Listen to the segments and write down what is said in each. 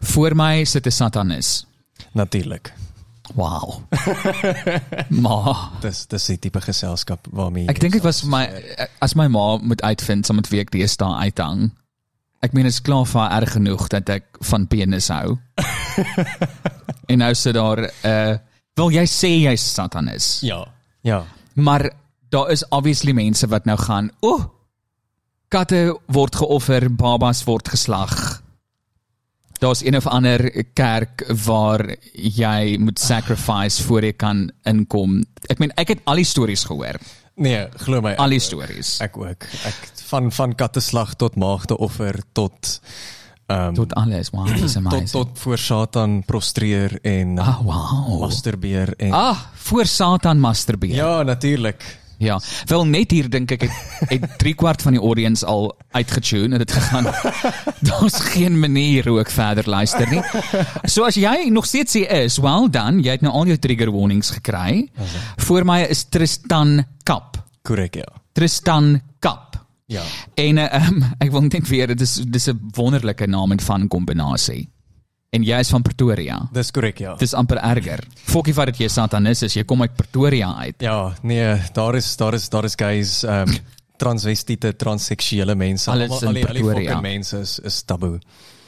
Voor my sit 'n satanis. Natuurlik. Wow. maar Dis dis die tipe geselskap waarmee ek dink dit was my as my ma moet uitvind sommer wie ek dees daar uithang. Ek meen is klaar vir erg genoeg dat ek van penis hou. en nou sit daar 'n uh, wil jy sê jy's satanis? Ja. Ja. Maar daar is obviously mense wat nou gaan, o, oh, katte word geoffer, babas word geslag. Daar's een of ander kerk waar jy moet sacrifice voor jy kan inkom. Ek meen ek het al die stories gehoor. Nee, glo my. Al die stories. Ek ook. Ek van van katteslag tot maagdeoffer tot ehm um, Tot alles, wow, tot amazing. tot voor Satan prostreer en Ah, wow. masturbeer en Ah, voor Satan masturbeer. Ja, natuurlik. Ja, wel net hier dink ek het, het 3 kwart van die audience al uitgetune en dit gegaan. Daar's geen manier hoe ek verder luister nie. So as jy nog steeds hier is, well done, jy het nou al jou trigger warnings gekry. Voor my is Tristan Kap. Korrek, ja. Tristan Kap. Ja. En uh, um, ek wil net weer dit is dis 'n wonderlike naam en van kombinasie. En jy is van Pretoria. Dis korrek, ja. Dis amper erger. Fokkie wat dit jy satanis is, jy kom uit Pretoria uit. Ja, nee, daar is daar is daar is guys ehm um, transvestiete, transseksuele mense, al al die fucking mense is is taboe.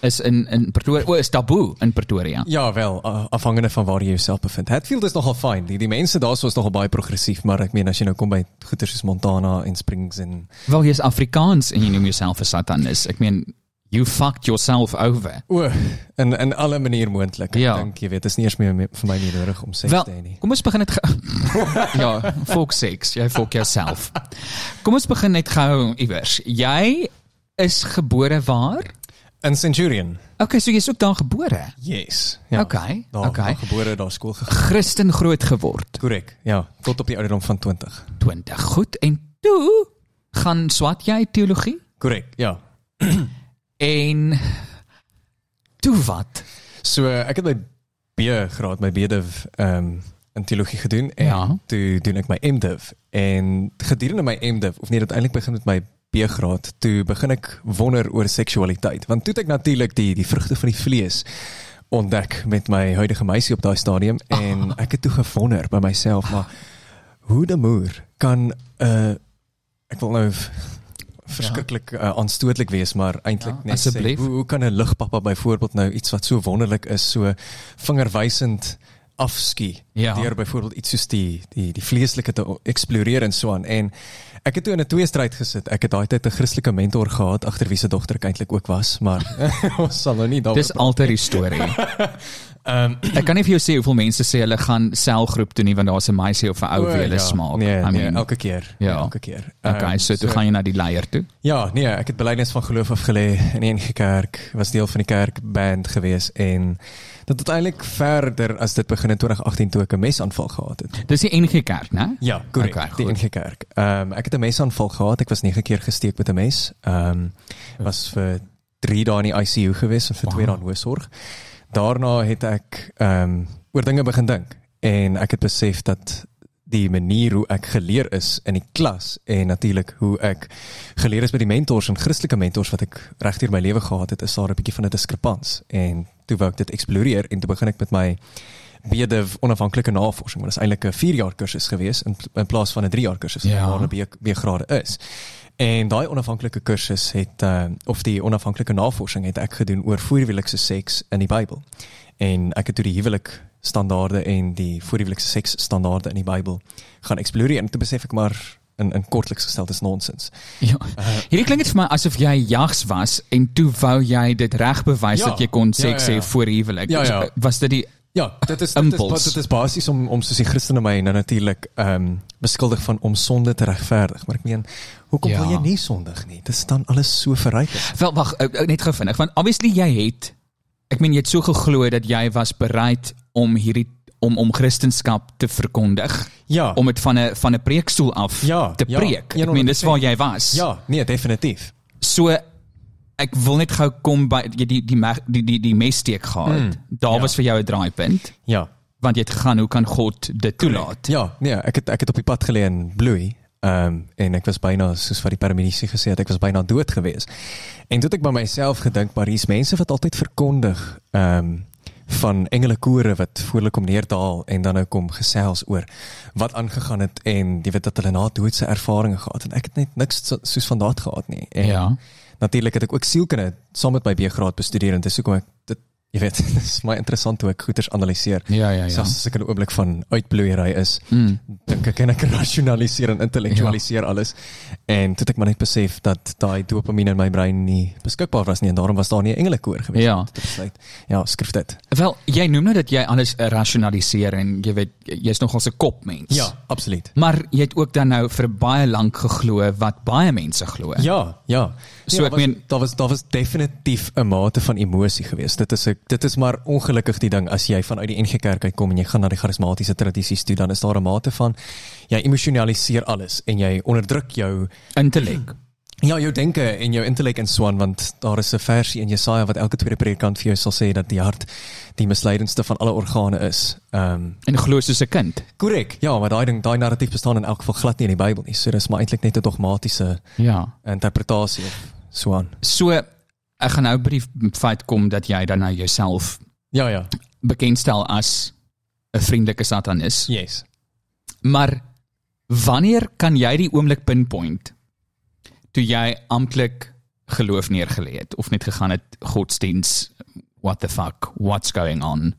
Is in in Pretoria, o, is taboe in Pretoria. Ja, wel, a- afhangende van waar jy jouself bevind. Hatfield is nogal fyn. Die die mense daarso is nogal baie progressief, maar ek meen as jy nou kom by goeie soos Montana en Springs en Wel jy's Afrikaans en jy noem jouself 'n satanis. Ek meen you fucked yourself over. o, in in alle maniere moontlik. Ek Ja. dink jy weet, is nie eers meer me- vir my nie nodig om seks Wel, te hê nie. kom ons begin net Ja, fok seks, jy fok jouself. Kom ons begin net gou iewers. Jy is gebore waar? In Centurion. Okay, so jy's ook daar gebore. Yes. Ja. Okay, Daar, okay. daar gebore, daar skool gegaan. Christen groot geword. Korrek. Ja, tot op die ouderdom van 20. 20. Goed. En toe gaan swat jy teologie? Korrek. Ja. En toe wat? So ek het my B graad, my BDiv ehm um, in teologie gedoen en Ja. toe doen ek my MDiv en gedurende my MDiv of nee, dit eintlik begin met my B graad, toe begin ek wonder oor seksualiteit want toe het ek natuurlik die die vrugte van die vlees ontdek met my huidige meisie op daai stadium en ek het toe gewonder by myself maar hoe die moer kan 'n uh, ek wil nou verskriklik uh, aanstootlik wees maar eintlik Ja, net sê hoe, hoe kan 'n ligpappa byvoorbeeld nou iets wat so wonderlik is so vingerwysend afskie Ja. deur byvoorbeeld iets soos die die die vleeslike te eksploreer en so aan en ek het toe in 'n twee stryd gesit ek het daai tyd 'n Christelike mentor gehad agter wie se dogter ek eintlik ook was maar ons sal nou nie daaroor Dis altyd die storie. Ehm Ek kan nie vir jou sê hoeveel mense sê hulle gaan selgroep toe nie want daar's 'n meisie of 'n ou wie hulle ja. smaak. nee, I nee mean, elke keer Ja. elke keer Okay, Ehm, so toe gaan jy na die leier toe. Ja, nee, ek het belydenis van geloof afgelê in NG Kerk, was deel van die kerkband gewees en dit het eintlik verder as dit begin in 2018 toe ek 'n mesaanval gehad het. Dis die NG Kerk, né? Ja, korrek, Okay, die. NG Kerk. Ehm um, ek het 'n mesaanval gehad. Ek was 9 keer gesteek met 'n mes. Ehm um, was vir 3 dae in die ICU gewees en vir 2 Wow. dae in hoofsorg. Daarna het ek ehm um, oor dinge begin dink en ek het besef dat die manier hoe ek geleer is in die klas en natuurlik hoe ek geleer is by die mentors en Christelike mentors wat ek regdeur my lewe gehad het, is daar 'n bietjie van 'n diskrepans en toe wou ek dit eksploreer en toe begin ek met my BDiv onafhanklike navorsing, maar dit is eintlik 'n 4 jaar kursus gewees in in plaas van 'n 3 jaar kursus Ja. waar 'n B B grade is. En daai onafhanklike kursus het uh, of die onafhanklike navorsing het ek gedoen oor voorhuwelikse seks in die Bybel. En ek het toe die huwelik standaarde en die voorhuwelikse seks standaarde in die Bybel gaan eksploreer en toe besef ek maar in in kortliks gestel dis nonsens. Ja. Hierdie klink dit vir my asof jy jags was en toe wou jy dit reg bewys Ja. dat jy kon seks Ja, hê ja, ja. voor huwelik. Ja, ja. Was dit die Ja, dit is dit is, dit is basies om om soos die Christene my nou natuurlik ehm um, beskuldig van om sonde te regverdig, maar ek meen hoekom Ja. wil jy nie sondig nie? Dit staan alles so verrykend. Wel wag, eh, net gou vinnig, want obviously jy het ek meen jy het so geglo dat jy was bereid om hierdie om om Christendom te verkondig, Ja. om dit van 'n van 'n preekstoel af Ja, te ja, preek. ek meen dis 100%. waar jy was. Ja, nee, definitief. So ek wil net gou kom by die die die die die, die messteek gehad. Mm, Daar ja. was vir jou 'n draaipunt Ja. want jy het gegaan hoe kan God dit toelaat? Ja, nee, ek het ek het op die pad gelê in Bloei Ehm um, en ek was byna soos wat die paramedici gesê het, ek was byna dood gewees. En toe het ek by myself gedink, maar hier's mense wat altyd verkondig ehm um, van engelekore wat voorlik kom neerdaal en dan nou kom gesels oor wat aangegaan het en jy weet dat hulle na doodse ervarings gehad en ek het net niks so, soos van daad gehad nie. En Ja. Natuurlik het ek ook sielkunde saam met my B-graad bestudeer en dis hoekom ek dit jy weet, dit is my interessant hoe ek goeders analiseer. Ja, ja, ja. Selfs as ek in 'n oomblik van uitbloeiery is, Mm. dink ek en ek rasionaliseer en intellektualiseer ja. alles. En toe het ek maar net besef dat daai dopamien in my brein nie beskikbaar was nie en daarom was daar nie 'n engelikoor gewees Ja. om te besluit. Ja, skryf dit. Wel, jy noem nou dat jy alles eh, rasionaliseer en jy weet jy's nogal 'n kopmens. Ja, absoluut. Maar jy het ook dan nou vir baie lank geglo wat baie mense glo. Ja, ja. So ja, ek meen- daar was daar was definitief 'n mate van emosie geweest. Dit is 'n dit is maar ongelukkig die ding as jy vanuit die NG Kerk uitkom en jy gaan na die charismatiese tradisies toe, dan is daar 'n mate van jy emosionaliseer alles en jy onderdruk jou Intellek. ja, jou denke en jou intellek en so aan want daar is 'n versie in Jesaja wat elke tweede predikant vir jou sal sê dat die hart die misleidendste van alle organe is. Ehm um, En glo soos 'n kind. korrek. Ja, maar daai ding daai narratief bestaan in elk geval glad nie in die Bybel nie. So dis maar eintlik net 'n dogmatiese Ja. interpretasie of so aan. So ek gaan nou by die feit kom dat jy dan nou jouself Ja, ja. bekendstel as 'n vriendelike satanis. Yes. Maar wanneer kan jy die oomblik pinpoint toe jy amptelik geloof neergelê het of net gegaan het godsdiens what the fuck what's going on?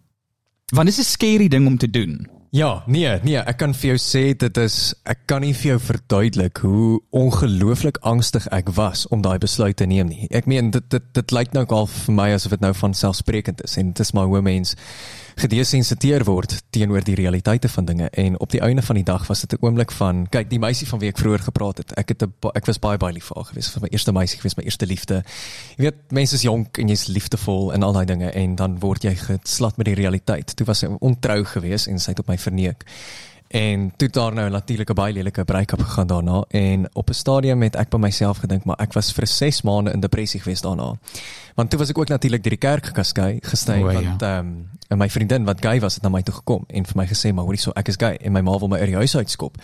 Want dit is 'n scary ding om te doen. Ja, nee, nee, ek kan vir jou sê dit is ek kan nie vir jou verduidelik hoe ongelooflik angstig ek was om daai besluit te neem nie. Ek meen dit dit dit lyk nou al vir my asof dit nou van selfsprekend is en dit is maar hoe 'n mens gedesensiteer word teenoor die realiteite van dinge. En op die einde van die dag was dit 'n oomblik van kyk die meisie van wie ek vroeër gepraat het ek het ba- ek was baie baie lief vir haar gewees. Vir my eerste meisie gewees my eerste liefde. Jy weet mense is jonk en jy's liefdevol en al daai dinge en dan word jy geslat met die realiteit. Toe was sy ontrou gewees en sy het op my verneek En toe daar nou natuurlik 'n baie lelike break-up gegaan daarna en op 'n stadium het ek by myself gedink maar ek was vir 6 maande in depressie gewees daarna. Want toe was ek ook natuurlik deur die kerk gekaskei, gestay O, ja. want ehm um, en my vriendin wat gay was het na my toe gekom en vir my gesê maar hoorie so ek is gay en my ma wil my uit die huis uitskop.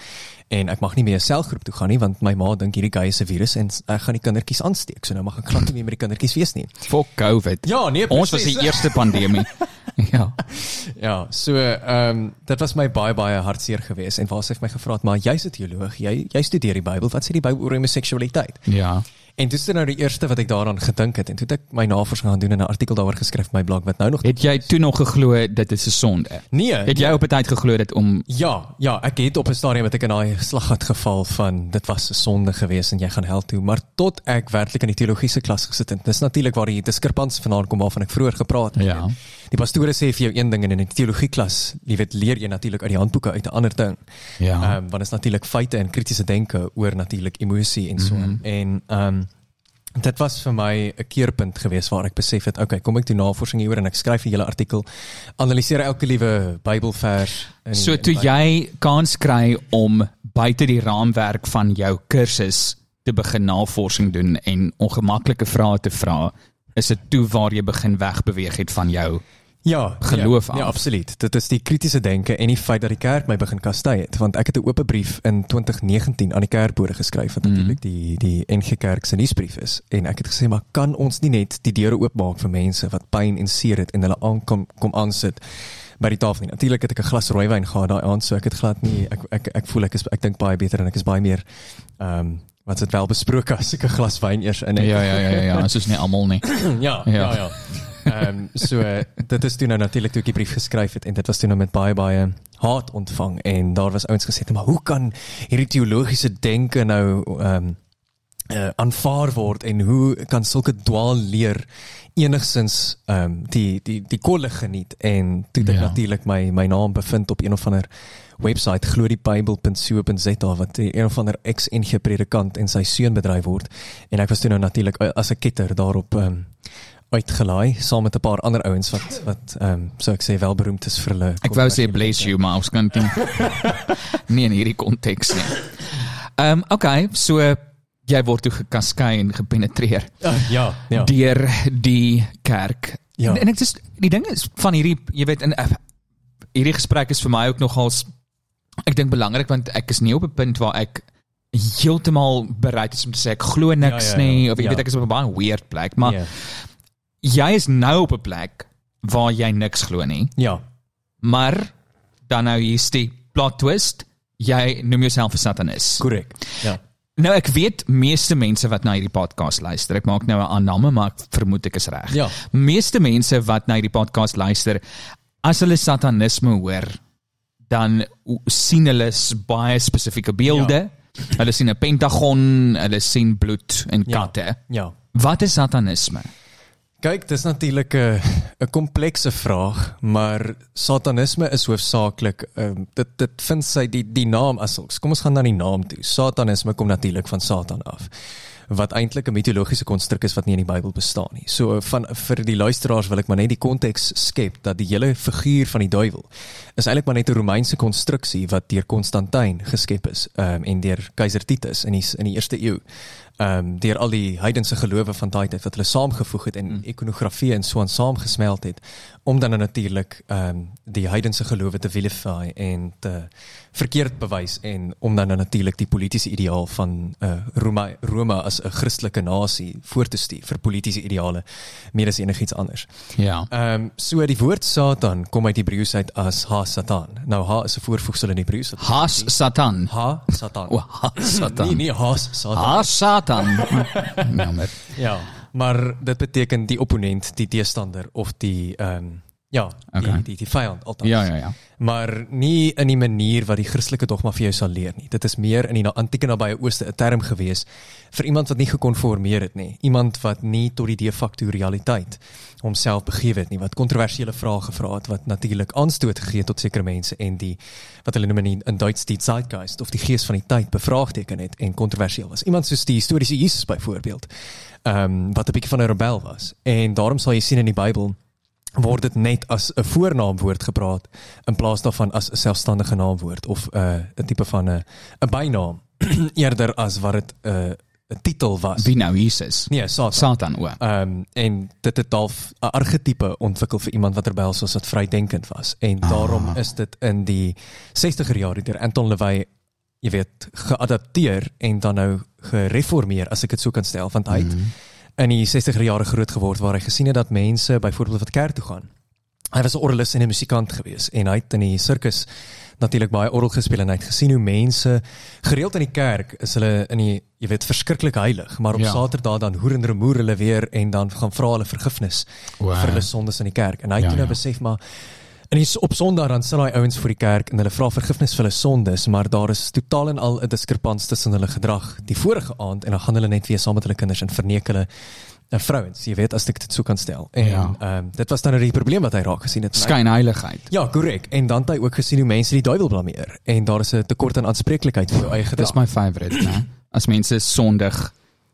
En ek mag nie meer 'n selgroep toe gaan nie want my ma dink hierdie gay is 'n virus en ek gaan die kindertjies aansteek. So nou mag ek glad nie meer met die kindertjies wees nie. Fuck COVID. Ja, nee, Ons was die eerste pandemie. ja. Ja, so ehm um, dit was my baie baie hartseer geweest en waar sy het my gevra het, maar jy's 'n teoloog, jy jy studeer die Bybel. Wat sê die Bybel oor homoseksualiteit? Ja. En dis nou die eerste wat ek daaraan gedink het en toe het ek my navorsing gaan doen en 'n artikel daaroor geskryf my blog wat nou nog Het jy toe nog geglo dit is 'n sonde? Nee. Het jy op 'n tyd geglo dit om Ja, ja, ek het op 'n stadium met ek in daai slaggat geval van dit was 'n sonde geweest en jy gaan hel toe, maar tot ek werklik in die teologiese klas gesit het. Dis natuurlik waar die diskrepansie vandaan kom waarvan ek vroeër gepraat het. Ja. Die pastore sê vir jou een ding en in die teologieklas, jy weet, leer jy natuurlik uit die handboeke uit 'n ander ding. Ja. Ehm um, want dit is natuurlik feite en kritiese denke oor natuurlik emosie en so mm -hmm. en ehm um, dit was vir my 'n keerpunt geweest waar ek besef het, okay, kom ek doen navorsing hieroor en ek skryf 'n hele artikel, analiseer elke liewe Bybelvers in die- So toe jy kans kry om buite die raamwerk van jou kursus te begin navorsing doen en ongemaklike vrae te vra, is dit toe waar jy begin wegbeweeg het van jou. ja, geloof ja, af. Ja, absoluut. Dit is die kritiese denke en die feit dat die kerk my begin kastei het, want ek het 'n oop brief in 2019 aan die kerkbode geskryf wat Mhm. natuurlik die die NG Kerk se nuusbrief is en ek het gesê maar kan ons nie net die deure oopmaak vir mense wat pyn en seer het en hulle aankom kom aansit by die tafel nie. Natuurlik het ek 'n glas rooiwyn gehad daai aand, so ek het glad nie ek ek ek voel ek is ek dink baie beter en ek is baie meer ehm um, wat's dit wel besproke as ek 'n glas wyn eers in het. Ja ja ja ja, ja, dit is nie almal nie. ja, Ja. ja. Ehm um, so uh, dit is toe nou natuurlik toe ek die brief geskryf het en dit was toe nou met baie baie haat ontvang en daar was ouens gesê maar hoe kan hierdie teologiese denke nou ehm um, uh, aanvaar word en hoe kan sulke dwaal leer enigsins ehm um, die die die kolle geniet en toe het ek Ja. natuurlik my my naam bevind op een of ander website gloriebybel.co.za wat een of ander ex-NG predikant en sy seun bedryf word en ek was toe nou natuurlik uh, as 'n ketter daarop um, uitgelaai saam met 'n paar ander ouens wat wat ehm um, sou ek sê wel beroemd is vir hulle Ek wou sê bless you, maar ons kan dit nie nie in hierdie konteks nie. Ehm um, okay, so jy word toe gekaskei en gepenetreer Uh, ja, ja. deur die kerk. Ja. En, en ek dis die ding is van hierdie jy weet in uh, hierdie gesprek is vir my ook nogals ek dink belangrik want ek is nie op 'n punt waar ek heeltemal bereid is om te sê ek glo niks Ja, ja, ja. nie of ek Ja. weet ek is op 'n baie weird plek, maar Ja. jy is nou op 'n plek waar jy niks glo nie. Ja. Maar dan nou hier's die plot twist. Jy noem jouself 'n satanis. Korrek. Ja. Nou ek weet meeste mense wat na hierdie podcast luister, ek maak nou 'n aanname, maar ek vermoed ek is reg. Ja. Meeste mense wat na hierdie podcast luister, as hulle satanisme hoor, dan sien hulle baie spesifieke beelde. Ja. Hulle sien 'n pentagon, hulle sien bloed en Ja. katte. Ja. Wat is satanisme? Kyk, dis natuurlik 'n 'n komplekse vraag, maar satanisme is hoofsaaklik um, dit dit vind sy die die naam as ons. Kom ons gaan na die naam toe. Satanisme kom natuurlik van Satan af wat eintlik 'n mitologiese konstruk is wat nie in die Bybel bestaan nie. So van vir die luisteraars wil ek maar net die konteks skep dat die hele figuur van die duiwel is eintlik maar net 'n Romeinse konstruksie wat deur Konstantin geskep is um, en deur keiser Titus in die in die eerste eeu ehm um, deur al die heidense gelowe van daai tyd wat hulle saamgevoeg het en mm. ikonografie en so aan saamgesmelt het om dan nou natuurlik ehm um, die heidense gelowe te vilify en te verkeerd bewys en om dan nou natuurlik die politieke ideaal van uh, Roma Roma as 'n Christelike nasie voor te stuur vir politieke ideale meer as enigiets anders. Ja. Ehm um, so die woord Satan kom uit Hebreëus uit as ha Satan. Nou ha is 'n voorvoegsel in Hebreëus. Haas Satan. Ha Satan. O, haas Satan. Nee, nee, haas Satan. Haas Satan. Jammer. Ja, maar dit beteken die opponent, die teestander of die ehm um, ja, die, Okay. die die vyand altyd. Ja, ja, ja. Maar nie in die manier wat die Christelike dogma vir jou sal leer nie. Dit is meer in die antieke nabye ooste 'n term gewees vir iemand wat nie gekonformeer het nie. Iemand wat nie tot die de facto realiteit homself begewe het nie, wat kontroversiële vrae gevra het wat natuurlik aanstoot gegee het tot sekere mense en die wat hulle noem in, in Duits die Zeitgeist of die gees van die tyd bevraagteken het en kontroversieel was. Iemand soos die historiese Jesus byvoorbeeld, ehm um, wat 'n bietjie van 'n rebel was. En daarom sal jy sien in die Bybel word dit net as 'n voornaamwoord gepraat in plaas daarvan as 'n selfstandige naamwoord of 'n uh, 'n tipe van 'n 'n bynaam eerder as wat dit 'n uh, 'n titel was. Wie nou Jesus? Nee, Satan. Satan o. Ehm um, en dit het half 'n argetipe ontwikkel vir iemand wat rebels was wat vrydenkend was en Ah. daarom is dit in die 60er jare deur Anton LaVey jy weet geadapteer en dan nou gereformeer as ek dit so kan stel want hy het Mhm. In die 60er jare groot geword waar hy gesien het dat mense byvoorbeeld wat kerk toe gaan. Hy was 'n orgelis en 'n musikant gewees en hy het in die sirkus natuurlik baie orgel gespeel en hy het gesien hoe mense gereeld in die kerk is hulle in die jy weet verskriklik heilig, maar op Ja. Saterdag dan hoer en remoer hulle weer en dan gaan vra hulle vergifnis Wow. vir hulle sondes in die kerk. En hy het ja, toe nou ja. besef maar en is op Sondag dan sit daai ouens voor die kerk en hulle vra vergifnis vir hulle sondes, maar daar is totaal en al 'n diskrepans tussen hulle gedrag die vorige aand en dan gaan hulle net weer saam met hulle kinders en verneek hulle uh, vrouens, jy weet as ek dit so kan stel. En Ja. ehm um, dit was dan nou die probleem wat hy raak gesien het. Skynheiligheid. Ja, korrek. En dan het hy ook gesien hoe mense die duiwel blameer en daar is 'n tekort aan aanspreeklikheid vir jou eie gedrag. Dis my favorite, né? As mense sondig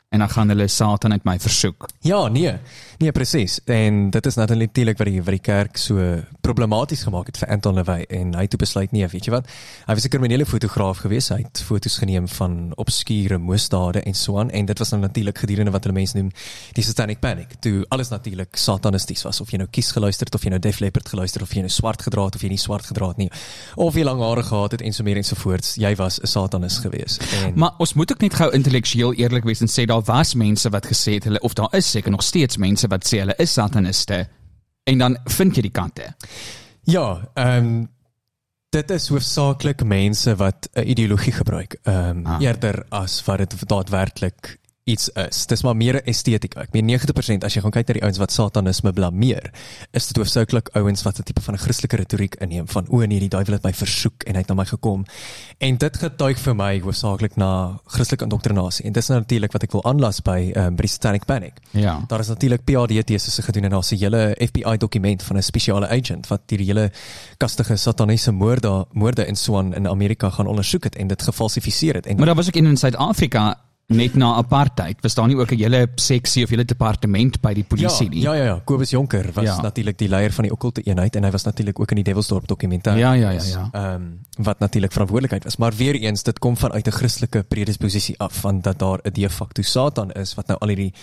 en dan gaan hulle Satan uit my versoek. Ja, nee. Nee, presies. En dit is natuurlik wat die wat die kerk so problematies gemaak het vir Anton LaVey en hy het toe besluit nee, weet jy wat? Hy was 'n kriminele fotograaf gewees. Hy het foto's geneem van obskure misdade en so aan en dit was nou natuurlik gedurende wat hulle mense noem die satanic panic. Toe alles natuurlik satanisties was of jy nou kies geluister het of jy nou Def Leppard geluister of jy nou swart gedra het of jy nie swart gedra het nie of jy lang hare gehad het en so meer en so voorts. Jy was 'n satanis gewees. En Maar ons moet ook net gou intellektueel eerlik wees en sê daar was mense wat gesê het hulle of daar is seker nog steeds mense wat sê hulle is sataniste. En dan vind jy die kante. Ja, ehm um, dit is hoofsaaklik mense wat 'n ideologie gebruik, ehm um, Ah. eerder as wat dit daadwerklik iets is. Dis maar meer 'n estetika. Ek meen 90% as jy gaan kyk na die ouens wat satanisme blameer, is dit hoofsaaklik ouens wat 'n tipe van 'n Christelike retoriek inneem van o nee, die duiwel het my versoek en hy het na my gekom. En dit getuig vir my hoofsaaklik na Christelike indoktrinasie. En dis nou natuurlik wat ek wil aanlas by ehm um, by die Satanic Panic. Ja. Daar is natuurlik PhD tesisse gedoen en daar's 'n hele FBI dokument van 'n spesiale agent wat die hele kastige sataniese moorde moorde in Swan in Amerika gaan ondersoek het en dit gefalsifiseer het. En Maar daar was ook een in Suid-Afrika net na apartheid. Was daar nie ook 'n hele seksie of hele departement by die polisie nie? ja, ja, ja, Kobus Jonker was Ja. ja. natuurlik die leier van die okkulte eenheid en hy was natuurlik ook in die Devilsdorp dokumentêr. Ja, ja, ja, ja. Ehm um, wat natuurlik verantwoordelikheid was, maar weer eens dit kom vanuit 'n Christelike predisposisie af van dat daar 'n de facto Satan is wat nou al hierdie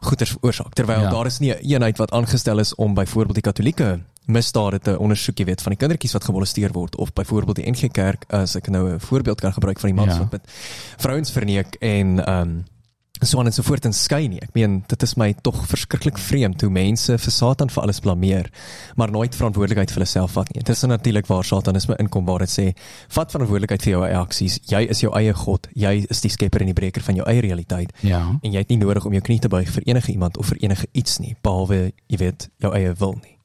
goeters veroorsaak terwyl Ja. ja. daar is nie 'n eenheid wat aangestel is om byvoorbeeld die Katolieke misdade te ondersoek, jy weet, van die kindertjies wat gemolesteer word of byvoorbeeld die NG Kerk as ek nou 'n voorbeeld kan gebruik van die mans Ja. wat met vrouens verneek en ehm um, so aan en so voort en skei nie. Ek meen dit is my tog verskriklik vreemd hoe mense vir Satan vir alles blameer, maar nooit verantwoordelikheid vir hulle self vat nie. Dit is natuurlik waar Satanisme inkom waar dit sê vat verantwoordelikheid vir jou eie aksies. Jy is jou eie god. Jy is die skepper en die breker van jou eie realiteit. Ja. En jy het nie nodig om jou knie te buig vir enige iemand of vir enige iets nie, behalwe jy weet jou eie wil nie.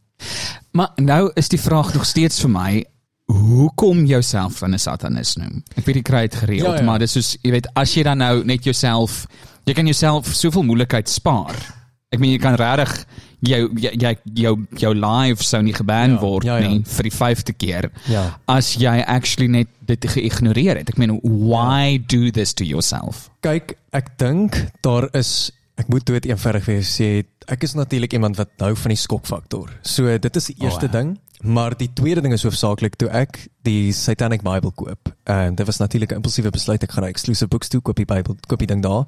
Maar nou is die vraag nog steeds vir my hoekom jouself dan 'n satanis noem. Ek weet jy kry dit gereeld, Ja, ja. maar dis soos jy weet as jy dan nou net jouself jy kan jouself soveel moeilikheid spaar. Ek meen jy kan regtig jou jy jy- jou jou live sou nie geban Ja, word ja, ja. nie vir die 5de keer. Ja. As jy actually net dit geïgnoreer het. Ek meen why do this to yourself? Kyk, ek dink daar is ek moet dood eenvoudig wees sê ek is natuurlik iemand wat hou van die skokfaktor. So dit is die eerste Oh, ja. ding, maar die tweede ding is hoofsaaklik toe ek die Satanic Bible koop. Ehm um, dit was natuurlik 'n impulsiewe besluit ek gaan na exclusive books toe koop die Bybel, koop die ding daar.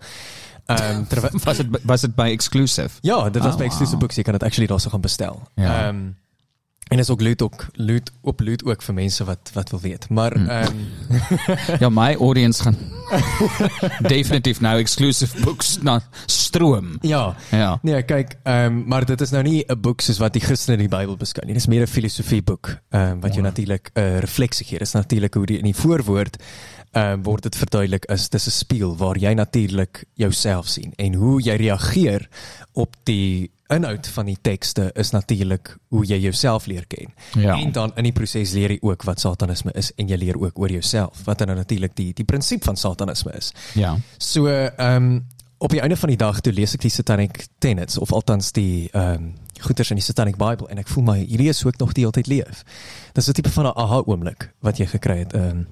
Ehm um, Was dit was dit by exclusive? Ja, dit was Oh, by exclusive wow. books, jy kan dit actually daarso gaan bestel. Ja. Ehm en is ook loot ook loot op loot ook vir mense wat wat wil weet. Maar Hmm. ehm Ja, my audience gaan definitief nou exclusive books na stroom. ja, Ja. Nee, kyk, ehm um, maar dit is nou nie 'n boek soos wat die Christene die Bybel beskou nie. Dit is meer 'n filosofieboek, ehm um, wat jou natuurlik 'n uh, refleksie gee. Dit is natuurlik hoe die in die voorwoord ehm um, word dit verduidelik as dis 'n spieël waar jy natuurlik jouself sien en hoe jy reageer op die inhoud van die tekste is natuurlik hoe jy jouself leer ken. Ja. En dan in die proses leer jy ook wat satanisme is en jy leer ook oor jouself wat dan nou natuurlik die die prinsip van satanisme is. Ja. So ehm um, op die einde van die dag toe lees ek die Satanic Tenets of althans die ehm um, goeters in die Satanic Bible en ek voel my hierdie is hoe ek nog die hele tyd leef. Dis 'n tipe van 'n aha oomblik wat jy gekry het. Ehm um,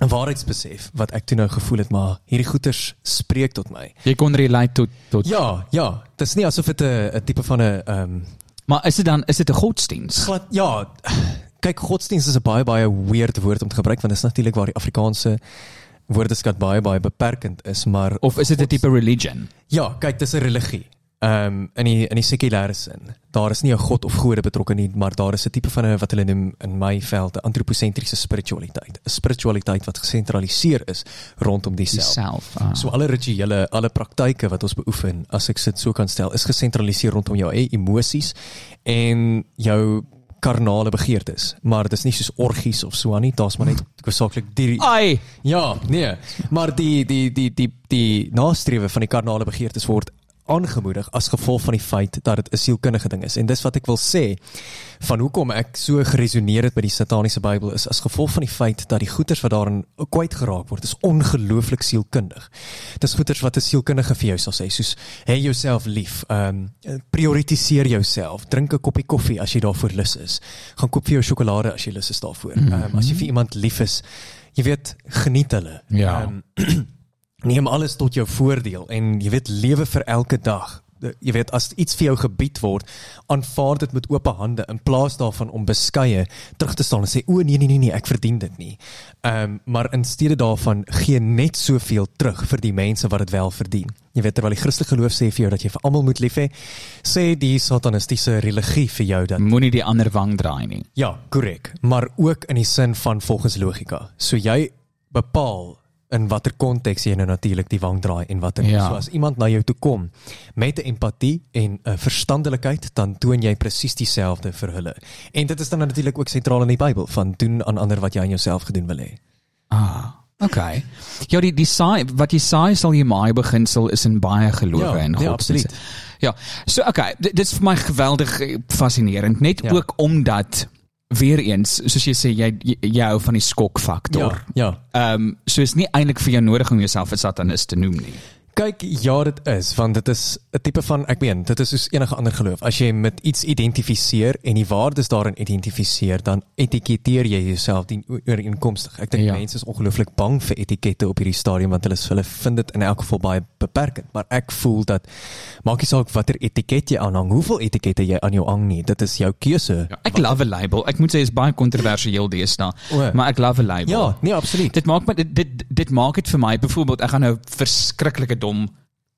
'n waarheidsbesef wat ek toe nou gevoel het maar hierdie goeters spreek tot my. Jy kon relate tot tot Ja, ja, dis nie asof dit 'n tipe van 'n ehm um, Maar is dit dan is dit 'n godsdiens? glad ja, kyk godsdienst is 'n baie baie weird woord om te gebruik want dit is natuurlik waar die Afrikaanse woordeskat baie baie beperkend is, maar Of is dit 'n tipe religion? Ja, kyk, dis 'n religie. Ehm um, in die in die sekulêre sin. Daar is nie 'n god of gode betrokke nie, maar daar is 'n tipe van 'n wat hulle noem in my veld 'n antroposentriese spiritualiteit. 'n Spiritualiteit wat gesentraliseer is rondom die self. Self. Ah. So alle rituele, alle praktyke wat ons beoefen, as ek dit so kan stel, is gesentraliseer rondom jou eie emosies en jou karnale begeertes. Maar dis nie soos orgies of so aan nie, daar's maar net hoofsaaklik die Ai, Ja, nee, maar die die die die die nastrewe van die karnale begeertes word aangemoedig as gevolg van die feit dat dit 'n sielkundige ding is. En dis wat ek wil sê van hoekom ek so geresoneer het met die sataniese Bybel is as gevolg van die feit dat die goeters wat daarin kwyt geraak word is ongelooflik sielkundig. Dis goeters wat 'n sielkundige vir jou sal sê, soos hê jouself lief, ehm um, prioritiseer jouself, drink 'n koppie koffie as jy daarvoor lus is. Gaan koop vir jou sjokolade as jy lus is daarvoor. Ehm um, as jy vir iemand lief is, jy weet, geniet hulle. Ja. Ehm, neem alles tot jou voordeel en jy weet lewe vir elke dag. Jy weet as iets vir jou gebied word, aanvaar dit met oop hande in plaas daarvan om beskeie terug te staan en sê o nee nee nee nee, ek verdien dit nie. Ehm um, maar in steede daarvan gee net soveel terug vir die mense wat dit wel verdien. Jy weet terwyl die Christelike geloof sê vir jou dat jy vir almal moet lief hê, sê die satanistiese religie vir jou dat moenie die ander wang draai nie. Ja, korrek, maar ook in die sin van volgens logika. So jy bepaal in watter konteks jy nou natuurlik die wang draai en watter. Ja. So as iemand na jou toe kom met empatie en 'n verstandelikheid, dan toon jy presies dieselfde vir hulle. En dit is dan natuurlik ook sentraal in die Bybel van doen aan ander wat jy aan jouself gedoen wil hê. Ah, okay. Ja, die die saai wat jy saai sal jy maai beginsel is in baie gelowe Ja, en nee, godsdienste. absoluut. Ja, so okay, dit, dit is vir my geweldig fascinerend net Ja. ook omdat weer eens soos jy sê jy jy, jy hou van die skokfaktor. Ja, ja. Ehm um, so is nie eintlik vir jou nodig om jouself 'n satanist te noem nie. Kyk, ja, dit is want dit is 'n tipe van ek meen, dit is soos enige ander geloof. As jy met iets identifiseer en die waardes daarin identifiseer, dan etiketeer jy jouself die ooreenkomstig. Ek dink Ja. mense is ongelooflik bang vir etikette op hierdie stadium want hulle hulle vind dit in elk geval baie beperkend, maar ek voel dat maak nie saak watter etiket jy aanhang, hoeveel etikette jy aan jou hang nie, dit is jou keuse. Ja, ek love 'n label. Ek moet sê is baie kontroversieel deesdae, O. maar ek love 'n label. Ja, nee, absoluut. Dit maak my dit dit, dit maak dit vir my byvoorbeeld ek gaan nou verskriklike dom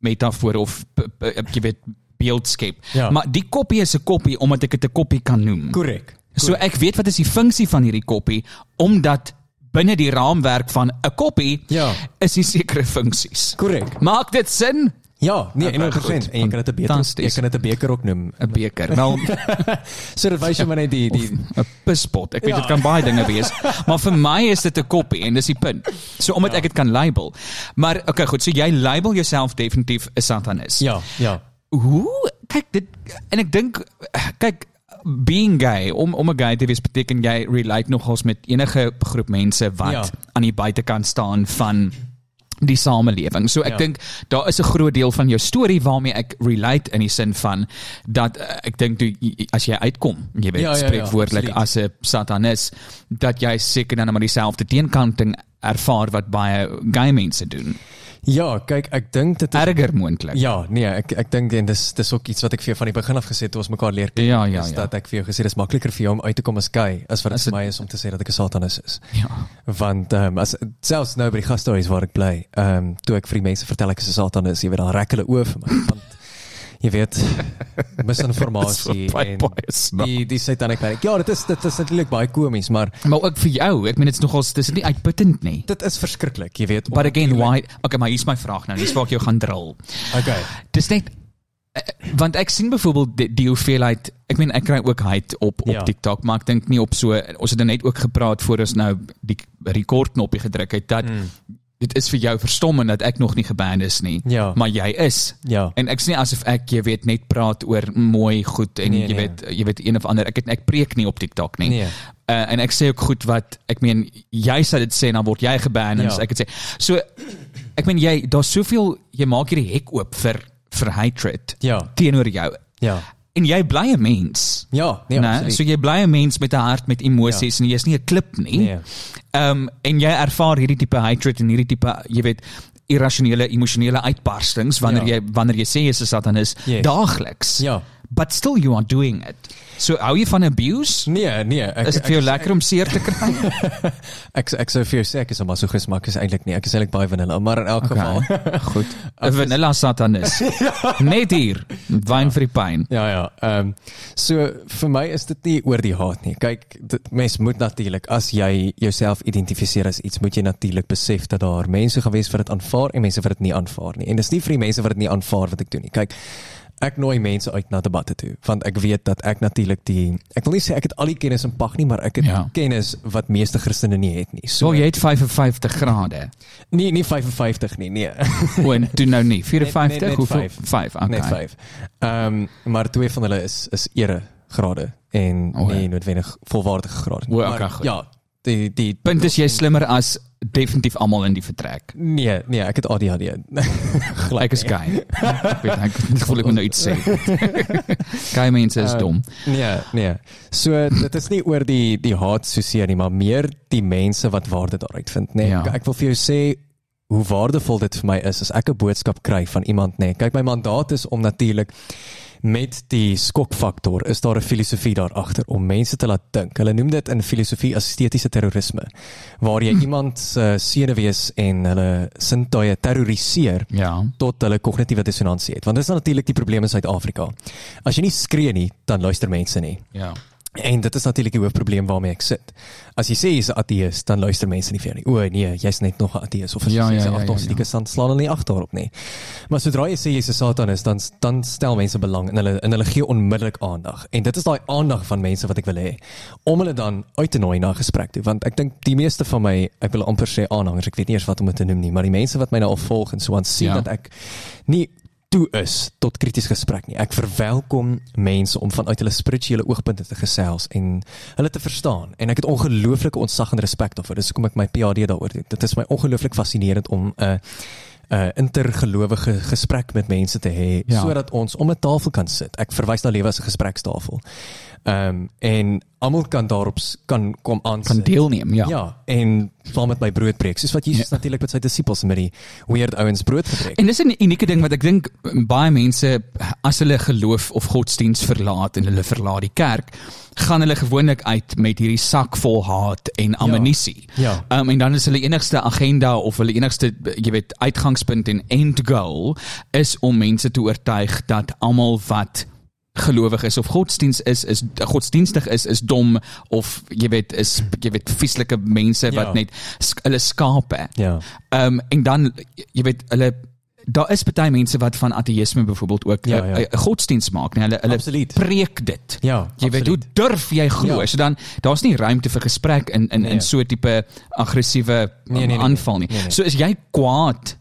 metafoor of p- jy weet beeld skep. Ja. Maar die koppie is 'n koppie omdat ek dit 'n koppie kan noem. Korrek. So ek weet wat is die funksie van hierdie koppie omdat binne die raamwerk van 'n koppie Ja. is die sekere funksies. Korrek. Maak dit sin? Ja, nee, 100%. goed. En jy kan dit 'n beker, jy kan dit 'n beker ook noem. 'n Beker. Wel, So dit wys jy maar net die die 'n pispot. Ek weet Ja. dit kan baie dinge wees, maar vir my is dit 'n koppie en dis die punt. So omdat ek dit kan label. Maar okay, goed, so jy label jouself definitief 'n satanis. Ja, ja. Hoe kyk dit en ek dink kyk being gay om om 'n gay te wees beteken jy relate nogals met enige groep mense wat Ja. aan die buitekant staan van die samelewing. So ek Ja. dink daar is 'n groot deel van jou storie waarmee ek relate in die sin van dat uh, ek dink toe as jy uitkom, jy weet Ja, ja, ja, spreekwoordelik absoluut. as 'n satanis dat jy seker dan maar dieselfde teenkanting ervaar wat baie gay mense doen. Ja, kyk, ek dink dit is Erger moontlik. Ja, nee, ek ek dink en dis dis ook iets wat ek vir jou van die begin af gesê het toe ons mekaar leer ken. Ja, ja, is ja. dat ek vir jou gesê dis makliker vir jou om uit te kom as gay as wat dit vir my is om te sê dat ek 'n satanis is. ja. Want ehm um, as selfs nou by die gastehuis waar ek bly, ehm um, toe ek vir die mense vertel ek is 'n satanis, jy weet dan rek hulle oë vir my want jy weet misinformasie baie, en baie snaaks. die die satanic panic. Ja, dit is dit is natuurlik baie komies, maar Maar ook vir jou, ek meen dit is nogals dis nie uitputtend nie. dit is verskriklik, jy weet. But again, why? Okay, maar hier's my vraag nou. Dis waar ek jou gaan drill. Okay. Dis net eh, want ek sien byvoorbeeld die, die hoeveelheid ek meen ek kry ook hate op op Ja. TikTok maar ek dink nie op so ons het nou net ook gepraat voor ons nou die record knoppie gedruk het dat Mm. Dit is vir jou verstommend dat ek nog nie geban is nie Ja. maar jy is Ja. en ek sê nie asof ek jy weet net praat oor mooi goed en Nee, jy nee. weet jy weet een of ander ek het, ek preek nie op TikTok nie Nee. Uh, en ek sê ook goed wat ek meen jy sê dit sê dan word jy geban en Ja. so ek het sê so ek meen jy daar's soveel jy maak hierdie hek oop vir vir hatred Ja. teenoor jou Ja. En jy bly 'n mens Ja, nee, né absoluut. so jy bly 'n mens met 'n hart met emosies ja. en jy's nie 'n klip nie Nee. Ehm um, en jy ervaar hierdie tipe hatred en hierdie tipe jy weet irrasionele emosionele uitbarstings wanneer Ja. jy wanneer jy sê jy's 'n satanis Yes. daagliks Ja. But still you are doing it so hou jy van abuse Nee, nee, ek is dit vir jou lekker om seer te kry Ek ek sou vir jou sê ek is 'n masochist, maar ek is eintlik nie. Ek is eintlik baie vanilla, maar in elk geval. goed 'n vanilla satanis net hier wyn vir die pyn Ja ja. Ehm um, so vir my is dit nie oor die haat nie. Kyk, dit, mens moet natuurlik as jy jouself identifiseer as iets, moet jy natuurlik besef dat daar mense gewees wat dit aanvaar en mense wat dit nie aanvaar nie. En dis nie vir die mense wat dit nie aanvaar wat ek doen nie. Kyk, ek nooi mense uit na debatte toe want ek weet dat ek natuurlik die ek wil nie sê ek het al die kennis in pak nie, maar ek het Ja. kennis wat meeste Christene nie het nie. So so jy het 55 grade nie nie 55 nie, nee. o en toe nou nie 54 Net- net- net hoeveel vyf. 5 okay Net 5. Ehm um, maar twee van hulle is is ere grade en O, ja. nie noodwendig volwaardige grade. O, Maar okay, goed. Ja, die die punt is jy slimmer as definitief almal in die vertrek Nee, nee, ek het ADHD. Ek is gay. Ek weet ek voel ek moet nou iets sê. Gay mense is Uh, dom. nee, nee. So dit is nie oor die die haat soseer nie, maar meer die mense wat waarde daaruit vind, nê. Nee, Ja. ek wil vir jou sê hoe waardevol dit vir my is as ek 'n boodskap kry van iemand, nê. Nee. Kyk, my mandaat is om natuurlik met die skokfaktor is daar 'n filosofie daar agter om mense te laat dink. Hulle noem dit in filosofie estetiese terrorisme waar jy iemand se senuwees en hulle sintuie terroriseer Ja. tot hulle kognitiewe dissonansie het. Want dit is natuurlik die probleem in Suid-Afrika. As jy nie skree nie, dan luister mense nie. Ja. En dit is natuurlik die hoofprobleem waarmee ek sit. As jy sê jy's 'n ateïs, dan luister mense nie vir jou nie. O nee, jy's net nog 'n ateïs of as Ja, jy ja, sê ja, ja, agnostieke ja. staan slaan hulle nie agter daarop nie. Maar sodra jy sê jy's 'n satanis, dan dan stel mense belang en hulle en hulle gee onmiddellik aandag. En dit is daai aandag van mense wat ek wil hê om hulle dan uit te nooi na 'n gesprek toe, want ek dink die meeste van my, ek wil amper sê aanhangers, ek weet nie eers wat om dit te noem nie, maar die mense wat my nou al volg en so aan sien Ja. dat ek nie toe is tot krities gesprek nie. Ek verwelkom mense om vanuit hulle spirituele oogpunte te gesels en hulle te verstaan. En ek het ongelooflike ontzag en respek daarvoor. Dis hoekom ek my PhD daaroor doen. Dit is my ongelooflik fascinerend om 'n uh, 'n uh, intergelowige gesprek met mense te hê Ja. sodat ons om 'n tafel kan sit. Ek verwys na lewe as 'n gesprekstafel. Ehm en almal kan daarop kan kom aan kan deelneem, ja. Ja, en saam met my brood breek. Soos wat Jesus ja. natuurlik met sy disippels met die weird ouens brood gebreek. En dis 'n unieke ding wat ek dink baie mense as hulle geloof of godsdiens verlaat en hulle verlaat die kerk, gaan hulle gewoonlik uit met hierdie sak vol haat en ammunisie. Ja. Um, en dan is hulle enigste agenda of hulle enigste jy weet uitgangspunt en end goal is om mense te oortuig dat almal wat gelowig is of godsdiens is is godsdienstig is is dom of jy weet is jy weet vieslike mense Ja. wat net sk hulle skape. Ja. Ehm um, en dan jy weet hulle daar is baie mense wat van ateïsme byvoorbeeld ook 'n Ja, ja. ja, ja. godsdiens maak, nee, hulle hulle Absoluut. preek dit. Ja, Jy weet hoe absoluut. durf jy glo? Ja. So dan daar's nie ruimte vir gesprek in in Nee. in so tipe aggressiewe Nee, nee, nee, aanval nie. nee, nee. So is jy kwaad